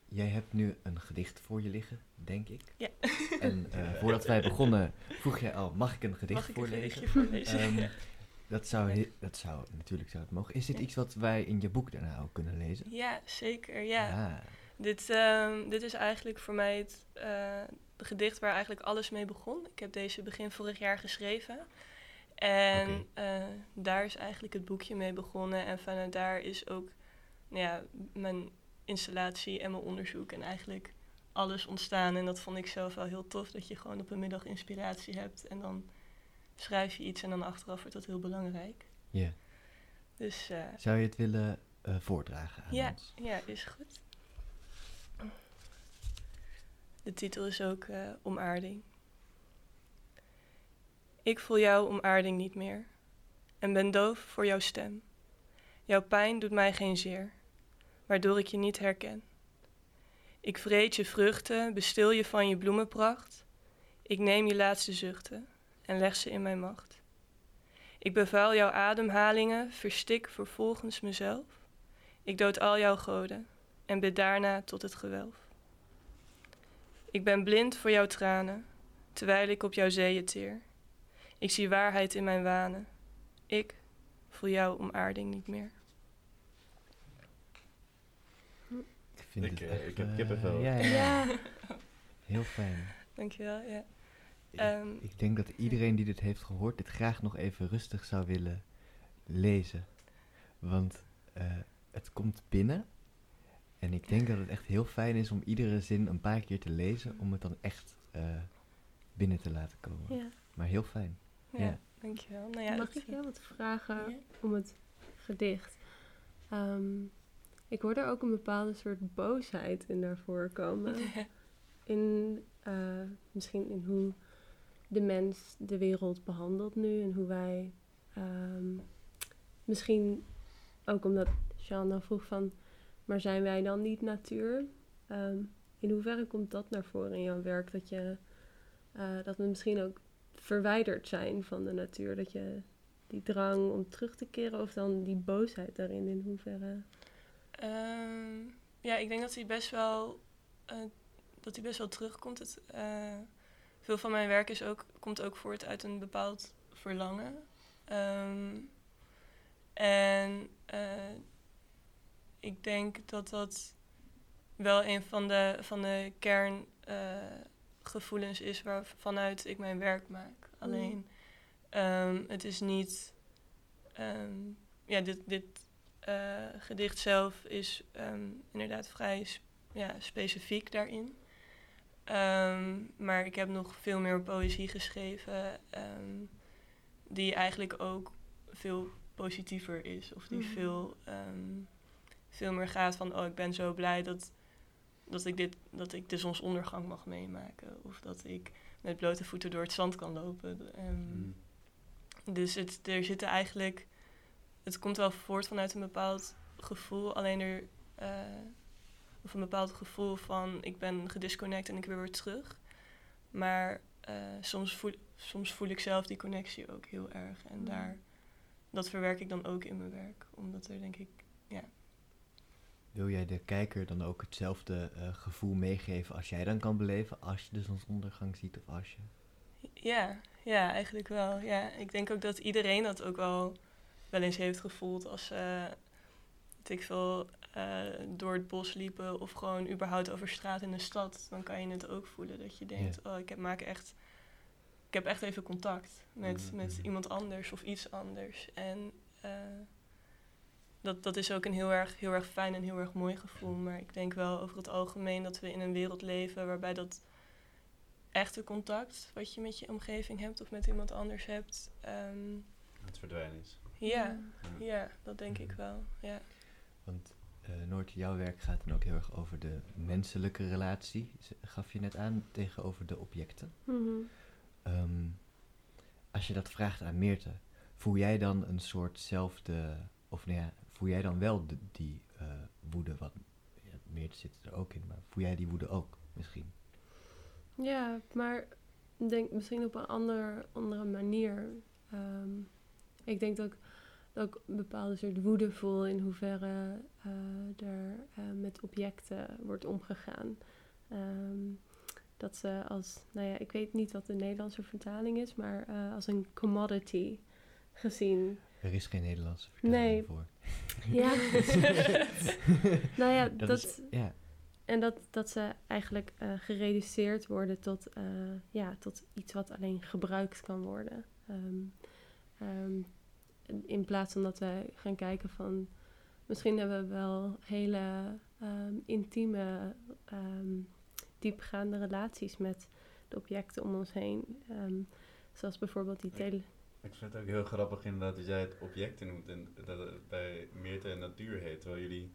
Speaker 2: jij hebt nu een gedicht voor je liggen, denk ik.
Speaker 4: Ja. (laughs)
Speaker 2: En eh, voordat wij begonnen, vroeg jij al, mag ik een gedicht
Speaker 4: mag ik een
Speaker 2: voorlezen?
Speaker 4: voorlezen?
Speaker 2: Ehm, dat, zou dat zou, natuurlijk zou het mogen. Is dit
Speaker 4: Ja.
Speaker 2: iets wat wij in je boek daarna ook kunnen lezen?
Speaker 4: ja, zeker. Ja.
Speaker 2: Ah,
Speaker 4: Dit, ehm, dit is eigenlijk voor mij het eh, gedicht waar eigenlijk alles mee begon. Ik heb deze begin vorig jaar geschreven. En eh, daar is eigenlijk het boekje mee begonnen. En vanuit daar is ook nou ja, mijn installatie en mijn onderzoek en eigenlijk alles ontstaan. En dat vond ik zelf wel heel tof, dat je gewoon op een middag inspiratie hebt. En dan schrijf je iets en dan achteraf wordt dat heel belangrijk.
Speaker 2: ja.
Speaker 4: Dus eh,
Speaker 2: Zou je het willen voordragen aan
Speaker 4: Ja,
Speaker 2: ons?
Speaker 4: ja, is goed. De titel is ook eh, Omaarding. Ik voel jouw omaarding niet meer en ben doof voor jouw stem. Jouw pijn doet mij geen zeer, waardoor ik je niet herken. Ik vreet je vruchten, bestil je van je bloemenpracht. Ik neem je laatste zuchten en leg ze in mijn macht. Ik bevuil jouw ademhalingen, verstik vervolgens mezelf. Ik dood al jouw goden en bid daarna tot het gewelf. Ik ben blind voor jouw tranen, terwijl ik op jouw zeeën teer. Ik zie waarheid in mijn wanen. Ik voel jouw omaarding niet meer.
Speaker 2: Ik, vind
Speaker 3: Ik,
Speaker 2: het
Speaker 3: eh,
Speaker 2: echt,
Speaker 3: ik heb kippenvel.
Speaker 2: Ja, ja,
Speaker 5: Ja.
Speaker 2: heel fijn.
Speaker 4: Dankjewel, ja.
Speaker 2: Ik-
Speaker 4: Ehm,
Speaker 2: ik denk dat iedereen die dit heeft gehoord, dit graag nog even rustig zou willen lezen. Want eh, het komt binnen. En ik denk dat het echt heel fijn is om iedere zin een paar keer te lezen, om het dan echt eh, binnen te laten komen.
Speaker 5: ja.
Speaker 2: Maar heel fijn.
Speaker 4: ja,
Speaker 2: ja.
Speaker 4: dankjewel. Nou ja,
Speaker 5: Mag ik jou wat vragen
Speaker 4: Ja.
Speaker 5: om het gedicht? Ehm, ik hoorde ook een bepaalde soort boosheid in daarvoor komen. (laughs) In eh, misschien in hoe de mens de wereld behandelt nu en hoe wij ehm, misschien ook omdat Jean dan vroeg van, maar zijn wij dan niet natuur? Ehm, in hoeverre komt dat naar voren in jouw werk dat je eh, dat we misschien ook verwijderd zijn van de natuur, dat je die drang om terug te keren of dan die boosheid daarin in hoeverre?
Speaker 4: Ehm, ja, ik denk dat hij best wel, eh, dat hij best wel terugkomt. Het, eh, veel van mijn werk is ook, komt ook voort uit een bepaald verlangen. Ehm, en ik denk dat dat wel een van de, van de kern eh, gevoelens is waarvanuit ik mijn werk maak. Alleen, ehm, het is niet... ehm, ja, dit, dit eh, gedicht zelf is ehm, inderdaad vrij sp- ja, specifiek daarin. Maar ik heb nog veel meer poëzie geschreven... die eigenlijk ook veel positiever is. Of die
Speaker 5: Mhm.
Speaker 4: veel, veel meer gaat van... oh, ik ben zo blij dat, dat, ik dit, dat ik de zonsondergang mag meemaken. Of dat ik met blote voeten door het zand kan lopen. Ehm,
Speaker 3: Mm.
Speaker 4: Dus het, er zitten eigenlijk... Het komt wel voort vanuit een bepaald gevoel. Alleen er... eh, of een bepaald gevoel van... ik ben gedisconnect en ik weer weer terug. Maar eh, soms, voel, soms voel ik zelf die connectie ook heel erg. En
Speaker 5: Mhm.
Speaker 4: daar, dat verwerk ik dan ook in mijn werk. Omdat er denk ik...
Speaker 2: Wil jij de kijker dan ook hetzelfde eh, gevoel meegeven als jij dan kan beleven als je de zonsondergang ziet of als je...
Speaker 4: Ja, ja, eigenlijk wel. Ja, ik denk ook dat iedereen dat ook wel wel eens heeft gevoeld als ze, weet ik veel, eh, door het bos liepen of gewoon überhaupt over straat in de stad. Dan kan je het ook voelen dat je denkt, oh, ik heb, maak echt, ik heb echt even contact met,
Speaker 3: Mhm.
Speaker 4: met iemand anders of iets anders. En eh, dat, dat is ook een heel erg, heel erg fijn en heel erg mooi gevoel. Maar ik denk wel over het algemeen dat we in een wereld leven waarbij dat echte contact wat je met je omgeving hebt of met iemand anders hebt. ehm,
Speaker 3: Het verdwijnen is.
Speaker 4: ja,
Speaker 3: Ja.
Speaker 4: ja, dat denk ik wel. Ja.
Speaker 2: Want eh Noort, jouw werk gaat dan ook heel erg over de menselijke relatie, gaf je net aan, tegenover de objecten.
Speaker 5: Mhm.
Speaker 2: Ehm, als je dat vraagt aan Meerte, voel jij dan een soortzelfde, of nou ja, voel jij dan wel die eh, woede, wat, ja, Meerte zit er ook in, maar voel jij die woede ook misschien?
Speaker 5: Ja, maar denk misschien op een ander, andere manier. Ehm, ik denk dat ik, dat ik een bepaalde soort woede voel in hoeverre eh, er eh, met objecten wordt omgegaan. Ehm, dat ze als, nou ja, ik weet niet wat de Nederlandse vertaling is, maar als een commodity gezien.
Speaker 2: Er is geen Nederlandse vertaling
Speaker 5: Nee.
Speaker 2: voor. (laughs)
Speaker 5: Ja. (laughs) nou ja,
Speaker 2: Dat
Speaker 5: dat,
Speaker 2: is- ja,
Speaker 5: en dat, dat ze eigenlijk eh, gereduceerd worden tot, eh, ja, tot iets wat alleen gebruikt kan worden. Ehm, ehm, in plaats van dat wij gaan kijken van... Misschien hebben we wel hele ehm, intieme, diepgaande relaties met de objecten om ons heen. Zoals bijvoorbeeld die tele...
Speaker 3: Ik vind het ook heel grappig inderdaad dat jij het objecten noemt en dat het bij Meerte en Natuur heet, terwijl jullie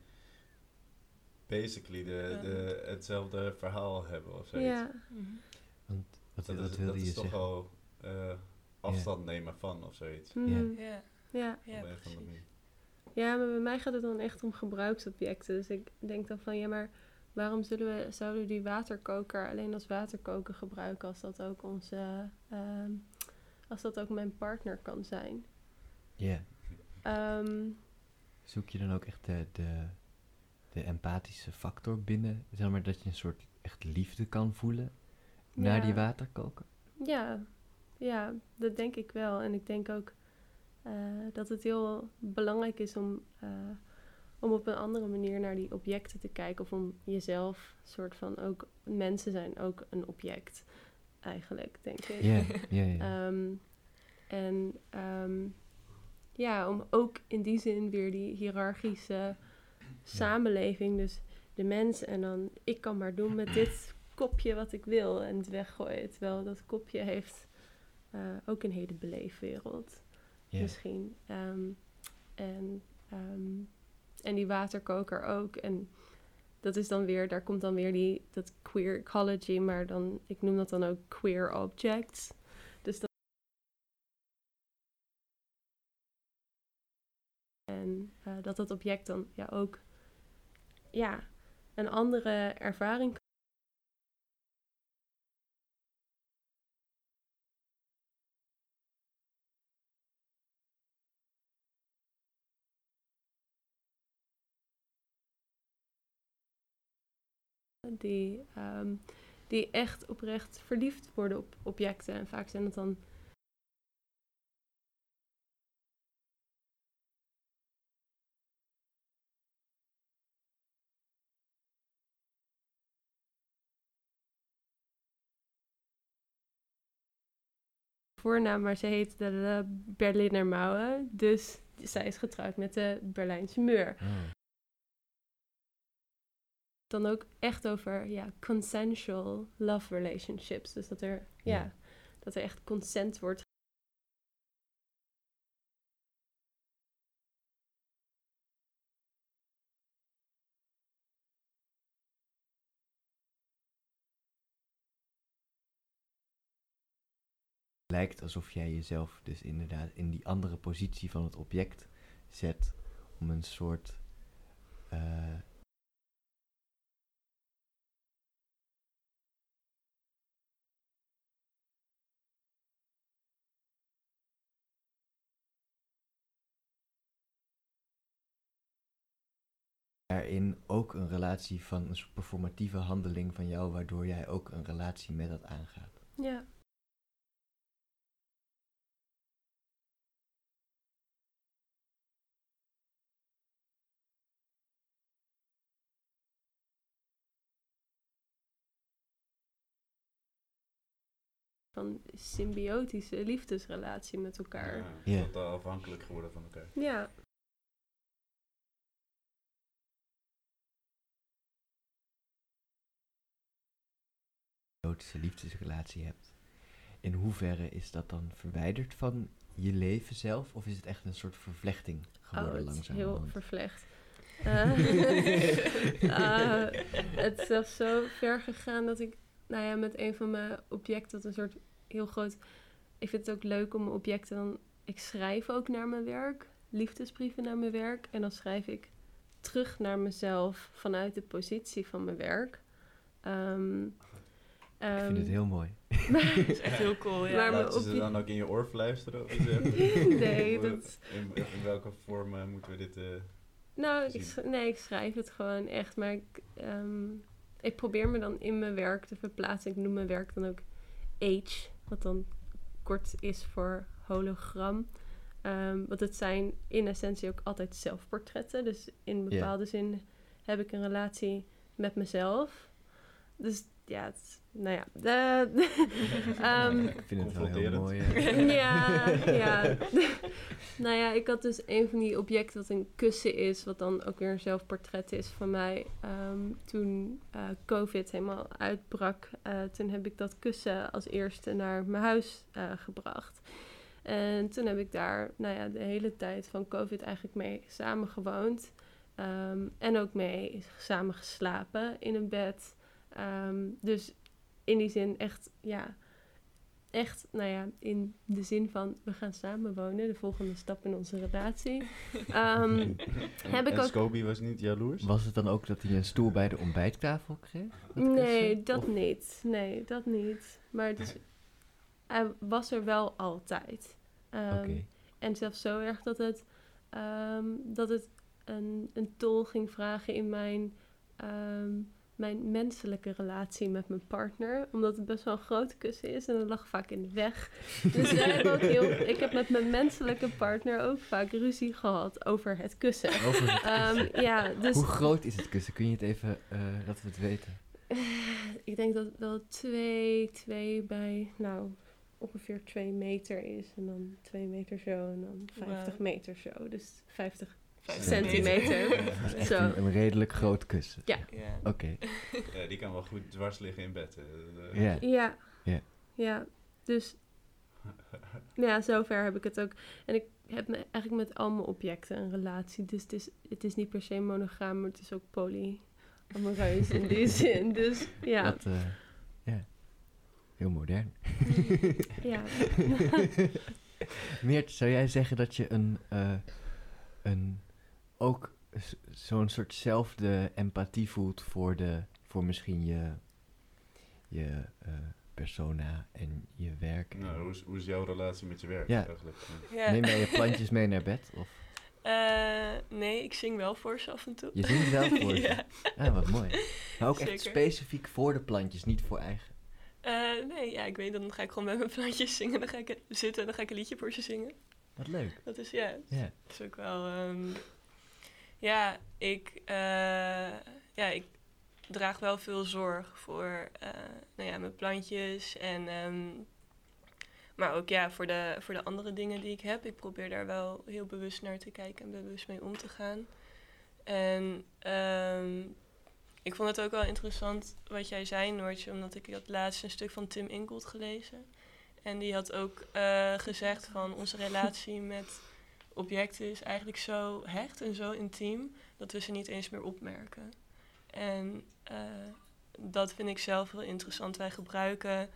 Speaker 3: basically de,
Speaker 4: Ja.
Speaker 3: de, hetzelfde verhaal hebben of zoiets.
Speaker 5: Ja,
Speaker 2: want wat,
Speaker 3: Dat,
Speaker 2: wat
Speaker 3: is,
Speaker 2: wilde
Speaker 3: dat
Speaker 2: je
Speaker 3: is toch al eh, afstand nemen van of zoiets.
Speaker 5: mhm,
Speaker 4: Ja,
Speaker 5: ja.
Speaker 4: ja,
Speaker 3: manier.
Speaker 5: Ja, maar bij mij gaat het dan echt om gebruiksobjecten. Dus ik denk dan van, ja, maar waarom zullen we, zouden we die waterkoker alleen als waterkoker gebruiken als dat ook onze, ehm, als dat ook mijn partner kan zijn?
Speaker 2: Ja,
Speaker 5: Ehm,
Speaker 2: zoek je dan ook echt de, de, de empathische factor binnen, zeg maar, dat je een soort echt liefde kan voelen naar die waterkoker?
Speaker 5: ja, ja, dat denk ik wel. En ik denk ook eh, dat het heel belangrijk is om, eh, om op een andere manier naar die objecten te kijken. Of om jezelf, soort van ook, mensen zijn ook een object, eigenlijk, denk ik.
Speaker 2: Ja, ja, ja. (laughs)
Speaker 5: Ehm, en ehm, ja, om ook in die zin weer die hiërarchische samenleving, dus de mens en dan ik kan maar doen met dit kopje wat ik wil en het weggooien. Terwijl dat kopje heeft eh, ook een hele beleefwereld misschien. Ehm, en, en die waterkoker ook. En dat is dan weer, daar komt dan weer die, dat queer ecology, maar dan, ik noem dat dan ook queer objects. Dus dat. En eh, dat dat object dan ja ook ja, een andere ervaring die, ehm, die echt oprecht verliefd worden op objecten. En vaak zijn het dan voornaam, maar ze heet de, Berliner Mauer. Dus zij is getrouwd met de Berlijnse muur.
Speaker 2: Oh.
Speaker 5: Dan ook echt over ja, consensual love relationships. Dus dat er, ja.
Speaker 2: Ja.
Speaker 5: dat er echt consent wordt.
Speaker 2: lijkt alsof jij jezelf dus inderdaad in die andere positie van het object zet om een soort eh, daarin ook een relatie van een soort performatieve handeling van jou, waardoor jij ook een relatie met dat aangaat.
Speaker 5: Ja. Van symbiotische liefdesrelatie met elkaar.
Speaker 3: Ja,
Speaker 2: Ja.
Speaker 3: Totaal afhankelijk geworden van elkaar.
Speaker 5: Ja.
Speaker 2: Erotische liefdesrelatie hebt. In hoeverre is dat dan verwijderd van je leven zelf? Of is het echt een soort vervlechting
Speaker 5: Oh,
Speaker 2: geworden
Speaker 5: het
Speaker 2: langzaam?
Speaker 5: heel vervlecht. (laughs) Eh, eh, het is zelfs zo ver gegaan dat ik, nou ja, met een van mijn objecten, dat een soort heel groot. Ik vind het ook leuk om mijn objecten dan. Ik schrijf ook naar mijn werk, liefdesbrieven naar mijn werk. En dan schrijf ik terug naar mezelf vanuit de positie van mijn werk.
Speaker 2: Ik vind het
Speaker 5: ehm,
Speaker 2: heel mooi. (laughs) (laughs)
Speaker 4: Dat is echt heel cool, ja.
Speaker 5: Maar
Speaker 3: Laten ze dan ook in je oor fluisteren? Of iets? (laughs)
Speaker 5: Nee, dat-
Speaker 3: In, in welke vorm eh, moeten we dit... eh,
Speaker 5: Nou, ik,
Speaker 3: zien.
Speaker 5: nee, ik schrijf het gewoon echt. Maar ik, ehm, ik probeer me dan in mijn werk te verplaatsen. Ik noem mijn werk dan ook H, wat dan kort is voor hologram. Ehm, want het zijn in essentie ook altijd zelfportretten. Dus in bepaalde zin heb ik een relatie met mezelf. Dus ja, het, is- nou ja. de- (laughs) ehm,
Speaker 2: ik vind het wel heel mooi. eh. (laughs)
Speaker 5: ja, ja. (laughs) nou ja, ik had dus een van die objecten wat een kussen is, wat dan ook weer een zelfportret is van mij. Ehm, toen eh, COVID helemaal uitbrak, eh, toen heb ik dat kussen als eerste naar mijn huis eh, gebracht. En toen heb ik daar, nou ja, de hele tijd van COVID eigenlijk mee samengewoond. Ehm, en ook mee samen geslapen in een bed. Ehm, dus in die zin echt, ja, echt, nou ja, in de zin van we gaan samenwonen, de volgende stap in onze relatie. Ehm,
Speaker 3: en, (laughs) (laughs)
Speaker 5: Heb ik
Speaker 3: en
Speaker 5: ook-
Speaker 3: Scobie was niet jaloers?
Speaker 2: Was het dan ook dat hij een stoel bij de ontbijttafel kreeg? dat
Speaker 5: nee,
Speaker 2: kussen?
Speaker 5: dat
Speaker 2: Of-
Speaker 5: niet. Nee, dat niet. Maar het is, hij was er wel altijd. Ehm,
Speaker 2: Oké.
Speaker 5: En zelfs zo erg dat het, ehm, dat het een, een tol ging vragen in mijn, ehm, mijn menselijke relatie met mijn partner. Omdat het best wel een groot kussen is en dat lag vaak in de weg. Dus wij hebben ook heel, (laughs) ik heb met mijn menselijke partner ook vaak ruzie gehad over het kussen.
Speaker 2: Over het
Speaker 5: Ehm,
Speaker 2: kussen.
Speaker 5: ja, dus
Speaker 2: Hoe groot is het kussen? Kun je het even, eh, dat we het weten?
Speaker 5: ik denk dat het wel twee, twee bij, nou, ongeveer twee meter is. En dan twee meter zo en dan 50
Speaker 4: Wauw.
Speaker 5: meter zo. Dus 50
Speaker 4: 50
Speaker 5: centimeter.
Speaker 3: Ja.
Speaker 2: Dat is echt
Speaker 5: Zo.
Speaker 2: een, een redelijk groot kussen.
Speaker 5: Ja.
Speaker 2: Oké.
Speaker 3: Ja, die kan wel goed dwars liggen in bed.
Speaker 2: Ja.
Speaker 5: Ja.
Speaker 2: Ja.
Speaker 5: Ja, dus (laughs) ja, zover heb ik het ook. En ik heb me eigenlijk met al mijn objecten een relatie. Dus het is, het is niet per se monogaam, maar het is ook polyamoreus in die (laughs) zin. Dus ja.
Speaker 2: Wat, eh, ja. Heel modern.
Speaker 5: ja. (laughs)
Speaker 2: Meert, zou jij zeggen dat je een, eh, een ook zo'n soortzelfde empathie voelt voor, de, voor misschien je, je eh, persona en je werk? en-
Speaker 3: Nou, hoe, is, hoe is jouw relatie met je werk
Speaker 2: Ja.
Speaker 3: eigenlijk?
Speaker 4: Ja.
Speaker 2: Neem jij je plantjes mee naar bed? Of
Speaker 4: Eh, nee, ik zing wel voor ze af en toe.
Speaker 2: je zingt wel voor (laughs) ze?
Speaker 4: ja.
Speaker 2: Ah, wat mooi. Maar ook echt specifiek voor de plantjes, niet voor eigen.
Speaker 4: Eh, nee, ja, ik weet, dan ga ik gewoon met mijn plantjes zingen. Dan ga ik zitten en dan ga ik een liedje voor ze zingen.
Speaker 2: Wat leuk.
Speaker 4: Dat is, ja,
Speaker 2: Ja.
Speaker 4: dat is ook wel... ehm, ja, ik, eh, ja, ik draag wel veel zorg voor eh, nou ja, mijn plantjes. En ehm, Maar ook ja, voor de, voor de andere dingen die ik heb. Ik probeer daar wel heel bewust naar te kijken en bewust mee om te gaan. En ehm, ik vond het ook wel interessant wat jij zei, Noortje, omdat ik had laatst een stuk van Tim Ingold gelezen. En die had ook eh, gezegd van onze (laughs) relatie met objecten is eigenlijk zo hecht en zo intiem dat we ze niet eens meer opmerken. En eh, dat vind ik zelf heel interessant. Wij gebruiken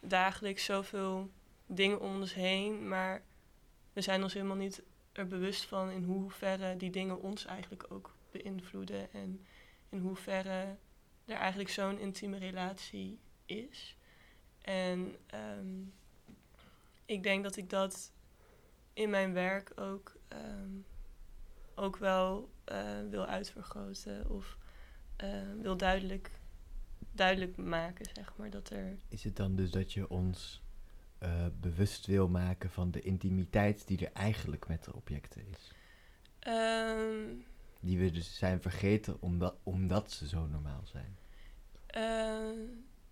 Speaker 4: dagelijks zoveel dingen om ons heen, maar we zijn ons helemaal niet er bewust van in hoeverre die dingen ons eigenlijk ook beïnvloeden en in hoeverre er eigenlijk zo'n intieme relatie is. En ehm, ik denk dat ik dat in mijn werk ook, ehm, ook wel eh, wil uitvergroten of eh, wil duidelijk, duidelijk maken, zeg maar. Dat er
Speaker 2: Is het dan dus dat je ons eh, bewust wil maken van de intimiteit die er eigenlijk met de objecten is?
Speaker 4: ehm,
Speaker 2: Die we dus zijn vergeten omdat, omdat ze zo normaal zijn.
Speaker 4: ehm,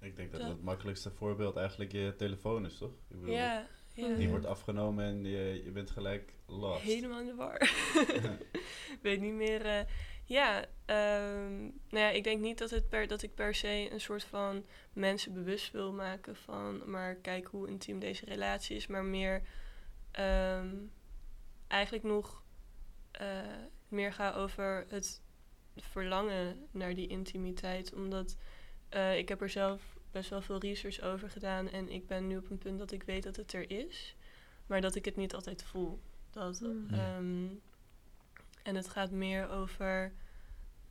Speaker 3: Ik denk dat
Speaker 4: Dat-
Speaker 3: het makkelijkste voorbeeld eigenlijk je telefoon is, toch? Ik bedoel,
Speaker 4: ja, ja.
Speaker 3: Die wordt afgenomen en je, je bent gelijk lost.
Speaker 4: Helemaal in de war. (laughs) Ik weet niet meer. eh, ja, ehm, nou ja, ik denk niet dat, het per, dat ik per se een soort van mensen bewust wil maken van, maar kijk hoe intiem deze relatie is, maar meer ehm, eigenlijk nog eh, meer ga over het verlangen naar die intimiteit, omdat eh, ik heb er zelf best wel veel research over gedaan en ik ben nu op een punt dat ik weet dat het er is, maar dat ik het niet altijd voel. Dat,
Speaker 5: Mm.
Speaker 2: Ja.
Speaker 4: ehm, en het gaat meer over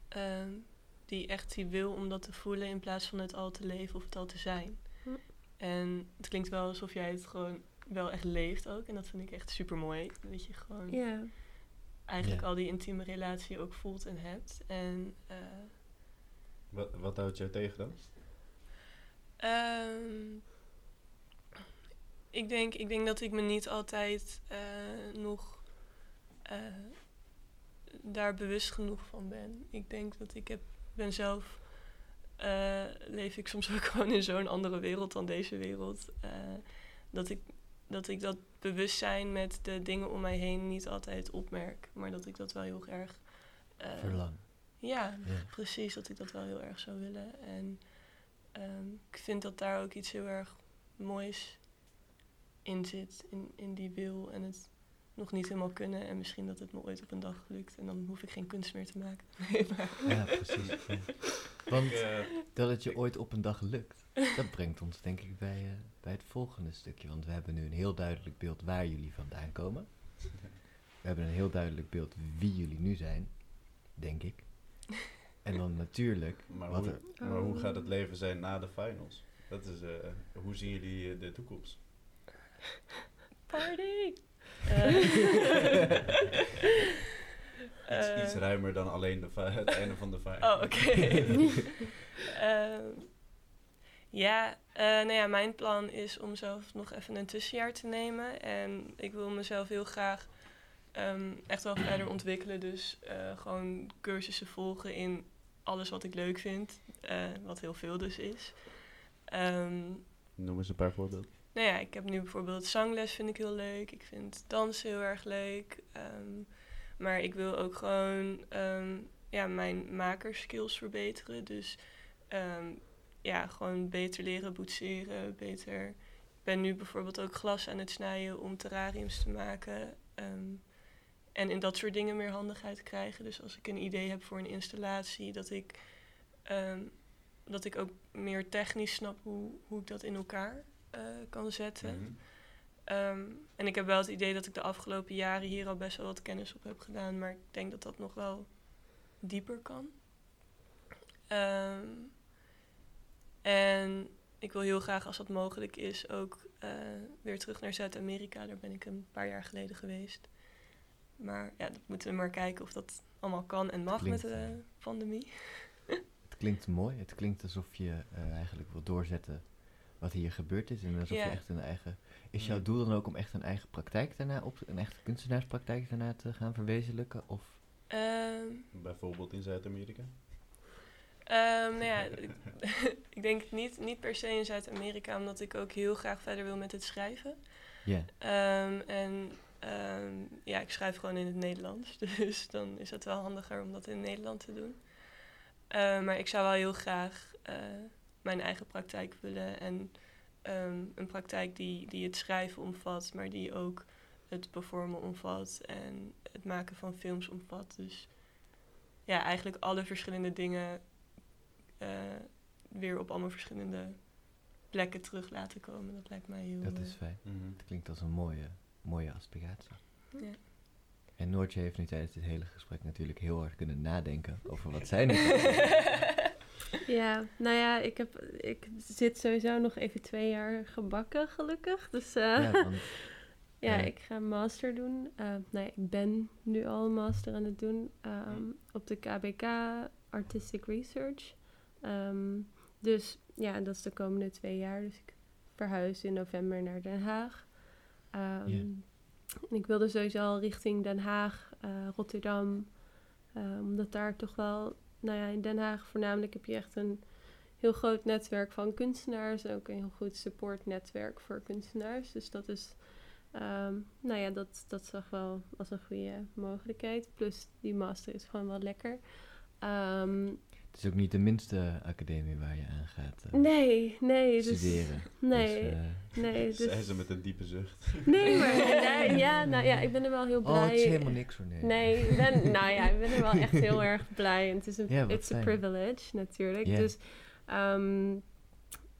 Speaker 4: ehm, die echt die wil om dat te voelen in plaats van het al te leven of het al te zijn. En het klinkt wel alsof jij het gewoon wel echt leeft ook. En dat vind ik echt super mooi. Dat je gewoon
Speaker 5: Ja.
Speaker 4: eigenlijk al die intieme relatie ook voelt en hebt. En eh,
Speaker 3: Wat, wat houdt jou tegen dan?
Speaker 4: Ehm, ik, denk, ik denk dat ik me niet altijd eh, nog eh, daar bewust genoeg van ben. Ik denk dat ik heb, ben zelf, eh, leef ik soms (laughs) ook gewoon in zo'n andere wereld dan deze wereld. dat, ik, dat ik dat bewustzijn met de dingen om mij heen niet altijd opmerk. Maar dat ik dat wel heel erg...
Speaker 2: Verlang.
Speaker 4: ja,
Speaker 2: Ja.
Speaker 4: precies dat ik dat wel heel erg zou willen. En ehm, ik vind dat daar ook iets heel erg moois in zit, in, in die wil en het nog niet helemaal kunnen. En misschien dat het me ooit op een dag lukt en dan hoef ik geen kunst meer te maken. (laughs) Nee, maar
Speaker 2: Ja, precies. ja. Want
Speaker 3: Ik, eh,
Speaker 2: dat het je ooit op een dag lukt, dat brengt ons denk ik bij, eh, bij het volgende stukje. Want we hebben nu een heel duidelijk beeld waar jullie vandaan komen. We hebben een heel duidelijk beeld wie jullie nu zijn, denk ik. En dan natuurlijk,
Speaker 3: maar,
Speaker 2: wat
Speaker 3: hoe,
Speaker 2: er,
Speaker 3: maar hoe gaat het leven zijn na de finals? Dat is, eh, hoe zien jullie eh, de toekomst?
Speaker 4: party! (laughs) Eh,
Speaker 3: Iets, iets ruimer dan alleen de het einde van de (laughs) finals.
Speaker 4: Oh, oké. (laughs) Ehm, ja, eh, nou ja, mijn plan is om zelf nog even een tussenjaar te nemen. En ik wil mezelf heel graag ehm, echt wel verder ontwikkelen. Dus eh, gewoon cursussen volgen in alles wat ik leuk vind. eh, wat heel veel dus is. Ehm,
Speaker 3: Noem eens een paar voorbeelden.
Speaker 4: nou ja, ik heb nu bijvoorbeeld zangles vind ik heel leuk. Ik vind dansen heel erg leuk. Ehm, maar ik wil ook gewoon ehm, ja, mijn makerskills verbeteren. Dus ja, gewoon beter leren boetseren. Beter. Ik ben nu bijvoorbeeld ook glas aan het snijden om terrariums te maken. En in dat soort dingen meer handigheid krijgen. Dus als ik een idee heb voor een installatie, dat ik, ehm, dat ik ook meer technisch snap hoe, hoe ik dat in elkaar eh, kan zetten.
Speaker 3: Mhm.
Speaker 4: Ehm, en ik heb wel het idee dat ik de afgelopen jaren hier al best wel wat kennis op heb gedaan, maar ik denk dat dat nog wel dieper kan. Ehm, en ik wil heel graag, als dat mogelijk is, ook eh, weer terug naar Zuid-Amerika. Daar ben ik een paar jaar geleden geweest. Maar ja, dat moeten we maar kijken of dat allemaal kan en mag
Speaker 2: klinkt,
Speaker 4: met de
Speaker 2: eh,
Speaker 4: pandemie. (laughs)
Speaker 2: het klinkt mooi. Het klinkt alsof je eh, eigenlijk wil doorzetten wat hier gebeurd is. En alsof
Speaker 4: Ja.
Speaker 2: je echt een eigen... Is jouw doel dan ook om echt een eigen praktijk daarna op... Een echte kunstenaarspraktijk daarna te gaan verwezenlijken? Of...
Speaker 4: Ehm,
Speaker 3: Bijvoorbeeld in Zuid-Amerika.
Speaker 4: Ehm, nou ja, ik, (laughs) (laughs) ik denk niet, niet per se in Zuid-Amerika, omdat ik ook heel graag verder wil met het schrijven.
Speaker 2: Ja,
Speaker 4: Ehm, en ehm, ja, ik schrijf gewoon in het Nederlands. (laughs) Dus dan is het wel handiger om dat in Nederland te doen. Eh, maar ik zou wel heel graag eh, mijn eigen praktijk willen. En ehm, een praktijk die, die het schrijven omvat, maar die ook het performen omvat. En het maken van films omvat. Dus ja, eigenlijk alle verschillende dingen eh, weer op allemaal verschillende plekken terug laten komen. Dat lijkt mij heel...
Speaker 2: dat
Speaker 4: eh,
Speaker 2: is fijn.
Speaker 3: Mhm.
Speaker 2: Het klinkt als een mooie, mooie aspiratie.
Speaker 4: ja.
Speaker 2: En Noortje heeft nu tijdens dit hele gesprek natuurlijk heel hard kunnen nadenken over wat zij nu. (laughs)
Speaker 5: Ja, nou ja, ik, heb, ik zit sowieso nog even twee jaar gebakken, gelukkig. Dus eh,
Speaker 2: Ja, (laughs) want, ja.
Speaker 5: ik ga master doen. Eh nou ja, ik ben nu al master aan het doen ehm, op de KBK Artistic Research. Ehm, dus ja, dat is de komende twee jaar. Dus ik verhuis in november naar Den Haag. Ehm. En ik wilde sowieso al richting Den Haag, eh, Rotterdam. eh, omdat daar toch wel, nou ja, in Den Haag voornamelijk heb je echt een heel groot netwerk van kunstenaars. Ook een heel goed supportnetwerk voor kunstenaars. Dus dat is, ehm, nou ja, dat, dat zag wel als een goede mogelijkheid. Plus die master is gewoon wel lekker. Ehm,
Speaker 2: het is ook niet de minste academie waar je aan gaat eh,
Speaker 5: nee, nee. Dus,
Speaker 2: studeren.
Speaker 5: nee,
Speaker 2: Dus, eh,
Speaker 5: nee. (laughs) Dus,
Speaker 3: Zei ze met een diepe zucht.
Speaker 5: nee, maar (laughs) ja, ja, nou ja, ik ben er wel heel blij.
Speaker 2: oh, het is helemaal niks voor nee.
Speaker 5: Nee, ik ben, nou ja, ik ben er wel echt heel erg blij. En het is een
Speaker 2: Ja,
Speaker 5: it's a privilege natuurlijk.
Speaker 2: Ja.
Speaker 5: Dus, ehm,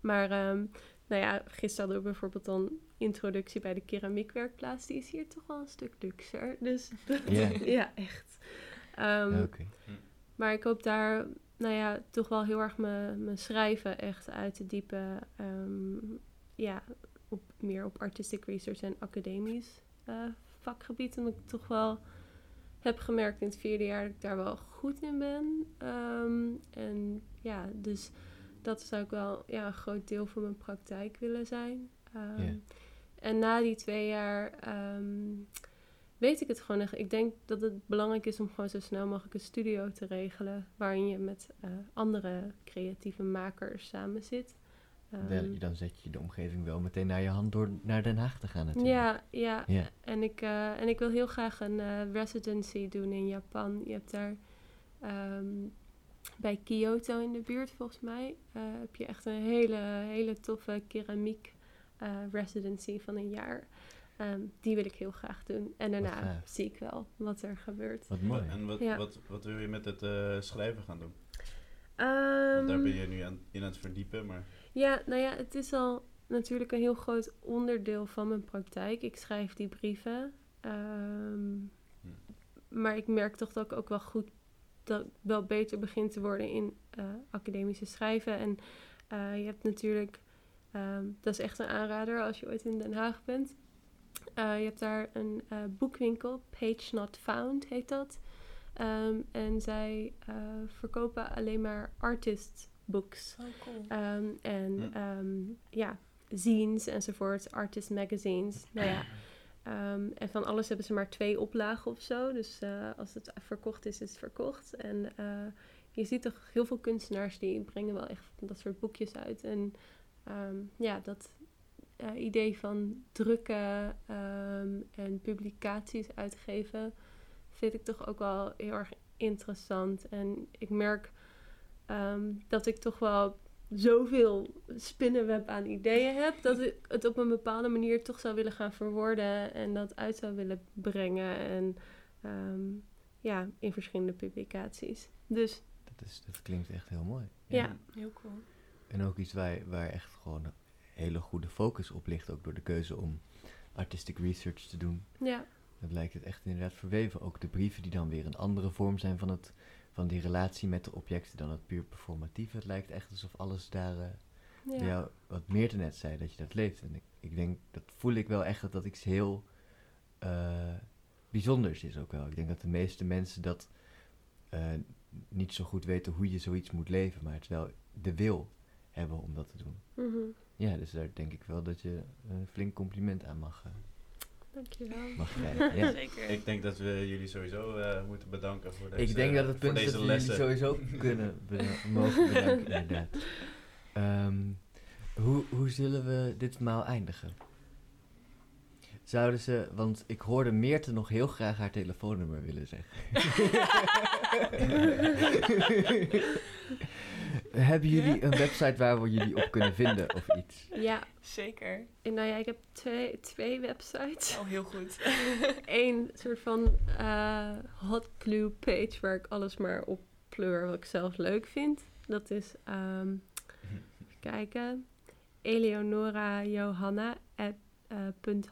Speaker 5: maar ehm, nou ja, gisteren hadden we bijvoorbeeld dan introductie bij de keramiekwerkplaats. Die is hier toch wel een stuk luxer. Dus
Speaker 2: Ja. (laughs)
Speaker 5: ja, echt. Ehm,
Speaker 2: Oké.
Speaker 5: maar ik hoop daar, nou ja, toch wel heel erg mijn mijn schrijven echt uit te diepen. ehm, ja, op, meer op artistic research en academisch eh, vakgebied. Omdat ik toch wel heb gemerkt in het vierde jaar dat ik daar wel goed in ben. Ehm, en ja, dus dat zou ook wel ja, een groot deel van mijn praktijk willen zijn. Ehm. En na die twee jaar weet ik het gewoon echt. Ik denk dat het belangrijk is om gewoon zo snel mogelijk een studio te regelen. Waarin je met eh, andere creatieve makers samen zit. Ehm,
Speaker 2: Wel, dan zet je de omgeving wel meteen naar je hand door naar Den Haag te gaan natuurlijk.
Speaker 5: ja, ja.
Speaker 2: Ja.
Speaker 5: En, ik, eh, en ik wil heel graag een eh, residency doen in Japan. Je hebt daar ehm, bij Kyoto in de buurt, volgens mij, heb je echt een hele, hele toffe keramiek residency van een jaar. Ehm, die wil ik heel graag doen. En daarna zie ik wel wat er gebeurt.
Speaker 2: Wat mooi.
Speaker 3: En wat,
Speaker 5: Ja.
Speaker 3: wat, wat wil je met het eh, schrijven gaan doen? Want daar
Speaker 5: Ehm,
Speaker 3: ben je nu aan, in aan het verdiepen, maar...
Speaker 5: Ja, nou ja, het is al natuurlijk een heel groot onderdeel van mijn praktijk. Ik schrijf die brieven. ehm,
Speaker 3: Hm.
Speaker 5: Maar ik merk toch dat ik ook wel goed, dat ik wel beter begin te worden in eh, academische schrijven. En eh, je hebt natuurlijk, ehm, dat is echt een aanrader als je ooit in Den Haag bent. Eh, je hebt daar een eh, boekwinkel, Page Not Found heet dat. Ehm, en zij eh, verkopen alleen maar artist books.
Speaker 4: Oh, cool.
Speaker 5: Ehm, en
Speaker 3: Hm.
Speaker 5: ehm, ja, zines enzovoort, artist magazines. Nou ja, ehm, en van alles hebben ze maar twee oplagen of zo. Dus eh, als het verkocht is, is het verkocht. En eh, je ziet toch heel veel kunstenaars die brengen wel echt dat soort boekjes uit. En ehm, ja, dat eh, idee van drukken ehm, en publicaties uitgeven vind ik toch ook wel heel erg interessant. En ik merk ehm, dat ik toch wel zoveel spinnenweb aan ideeën heb, dat ik het op een bepaalde manier toch zou willen gaan verwoorden en dat uit zou willen brengen. En ehm, ja, in verschillende publicaties. Dus
Speaker 2: Dat, is, dat klinkt echt heel mooi.
Speaker 5: Ja.
Speaker 4: Heel cool.
Speaker 2: En ook iets waar, waar echt gewoon hele goede focus op ligt, ook door de keuze om artistic research te doen.
Speaker 5: ja,
Speaker 2: Dat lijkt het echt inderdaad verweven. Ook de brieven die dan weer een andere vorm zijn van, het, van die relatie met de objecten dan het puur performatieve. Het lijkt echt alsof alles daar, bij
Speaker 5: ja.
Speaker 2: jou, wat Meerte net zei, dat je dat leeft. En ik, ik denk, dat voel ik wel echt dat dat iets heel eh, bijzonders is ook wel. Ik denk dat de meeste mensen dat eh, niet zo goed weten hoe je zoiets moet leven, maar het wel de wil hebben om dat te doen.
Speaker 5: Mhm.
Speaker 2: Ja, dus daar denk ik wel dat je een flink compliment aan mag, eh,
Speaker 5: Dankjewel.
Speaker 2: mag (laughs) krijgen. Ja.
Speaker 4: Zeker.
Speaker 3: Ik denk dat we jullie sowieso eh, moeten bedanken voor deze
Speaker 2: Ik denk dat het punt is dat we jullie sowieso (laughs) kunnen beda- mogen bedanken, inderdaad. Ehm, hoe, hoe zullen we ditmaal eindigen? Zouden ze, want ik hoorde Meerte nog heel graag haar telefoonnummer willen zeggen. (laughs) Hebben jullie een website waar we jullie op kunnen vinden of iets?
Speaker 5: Ja,
Speaker 4: Zeker.
Speaker 5: en nou ja, ik heb twee, twee websites.
Speaker 4: Oh, heel goed. (laughs)
Speaker 5: Eén soort van eh, hot clue page waar ik alles maar op pleur wat ik zelf leuk vind. Dat is, ehm, even kijken, Eleonora Johanna at, eh, punt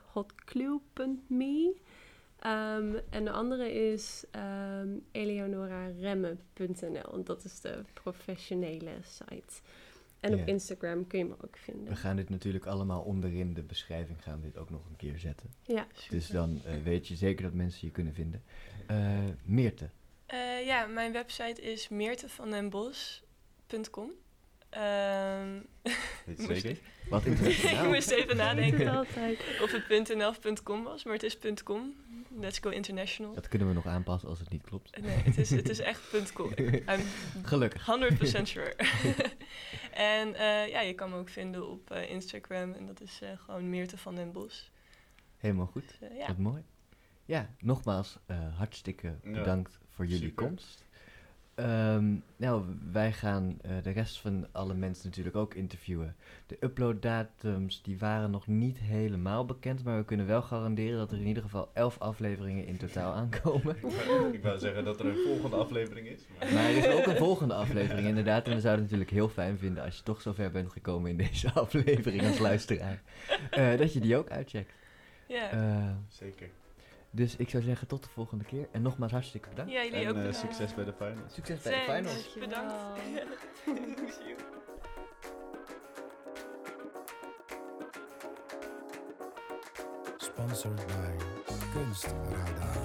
Speaker 5: Ehm, en de andere is ehm eleonoraremme.nl. En dat is de professionele site. En
Speaker 2: Ja.
Speaker 5: op Instagram kun je me ook
Speaker 2: We
Speaker 5: vinden.
Speaker 2: gaan dit natuurlijk allemaal onderin de beschrijving gaan we dit ook nog een keer zetten.
Speaker 5: Ja,
Speaker 2: Dus dan eh, weet je zeker dat mensen je kunnen vinden. Eh Meerte,
Speaker 4: Eh, ja, mijn website is meertevandenbos.com. Ehm
Speaker 3: Weet (laughs)
Speaker 4: Moest (laughs)
Speaker 3: je zeker?
Speaker 2: wat
Speaker 4: ik moest even nadenken
Speaker 5: altijd.
Speaker 4: of het .nl of .com was, maar het is .com. Let's go international.
Speaker 2: Dat kunnen we nog aanpassen als het niet klopt.
Speaker 4: Nee, het is, het is echt .com. (laughs) I'm
Speaker 2: Gelukkig.
Speaker 4: 100% sure. en eh, ja, je kan me ook vinden op eh, Instagram en dat is eh, gewoon Meerte van den Bos.
Speaker 2: Helemaal goed.
Speaker 4: Dus, ja.
Speaker 2: Wat mooi. Ja, nogmaals eh, hartstikke
Speaker 3: Ja,
Speaker 2: bedankt voor jullie
Speaker 3: super.
Speaker 2: komst. Ehm, nou, wij gaan eh, de rest van alle mensen natuurlijk ook interviewen. De uploaddatums die waren nog niet helemaal bekend, maar we kunnen wel garanderen dat er in ieder geval elf afleveringen in totaal (laughs) aankomen.
Speaker 3: Ik wou- Ik wou zeggen dat er een volgende aflevering is. Maar...
Speaker 2: Maar er is ook een volgende aflevering inderdaad. En we zouden het natuurlijk heel fijn vinden als je toch zover bent gekomen in deze (laughs) aflevering als luisteraar. eh, dat je die ook uitcheckt.
Speaker 4: Ja.
Speaker 2: Eh,
Speaker 3: Zeker.
Speaker 2: Dus ik zou zeggen tot de volgende keer. En nogmaals hartstikke bedankt.
Speaker 4: ja, jullie
Speaker 3: En
Speaker 4: ook
Speaker 3: eh,
Speaker 4: bedankt.
Speaker 3: succes bij de finals.
Speaker 2: Succes bij de finals.
Speaker 4: Bedankt. You.
Speaker 1: Sponsored by Kunstradar.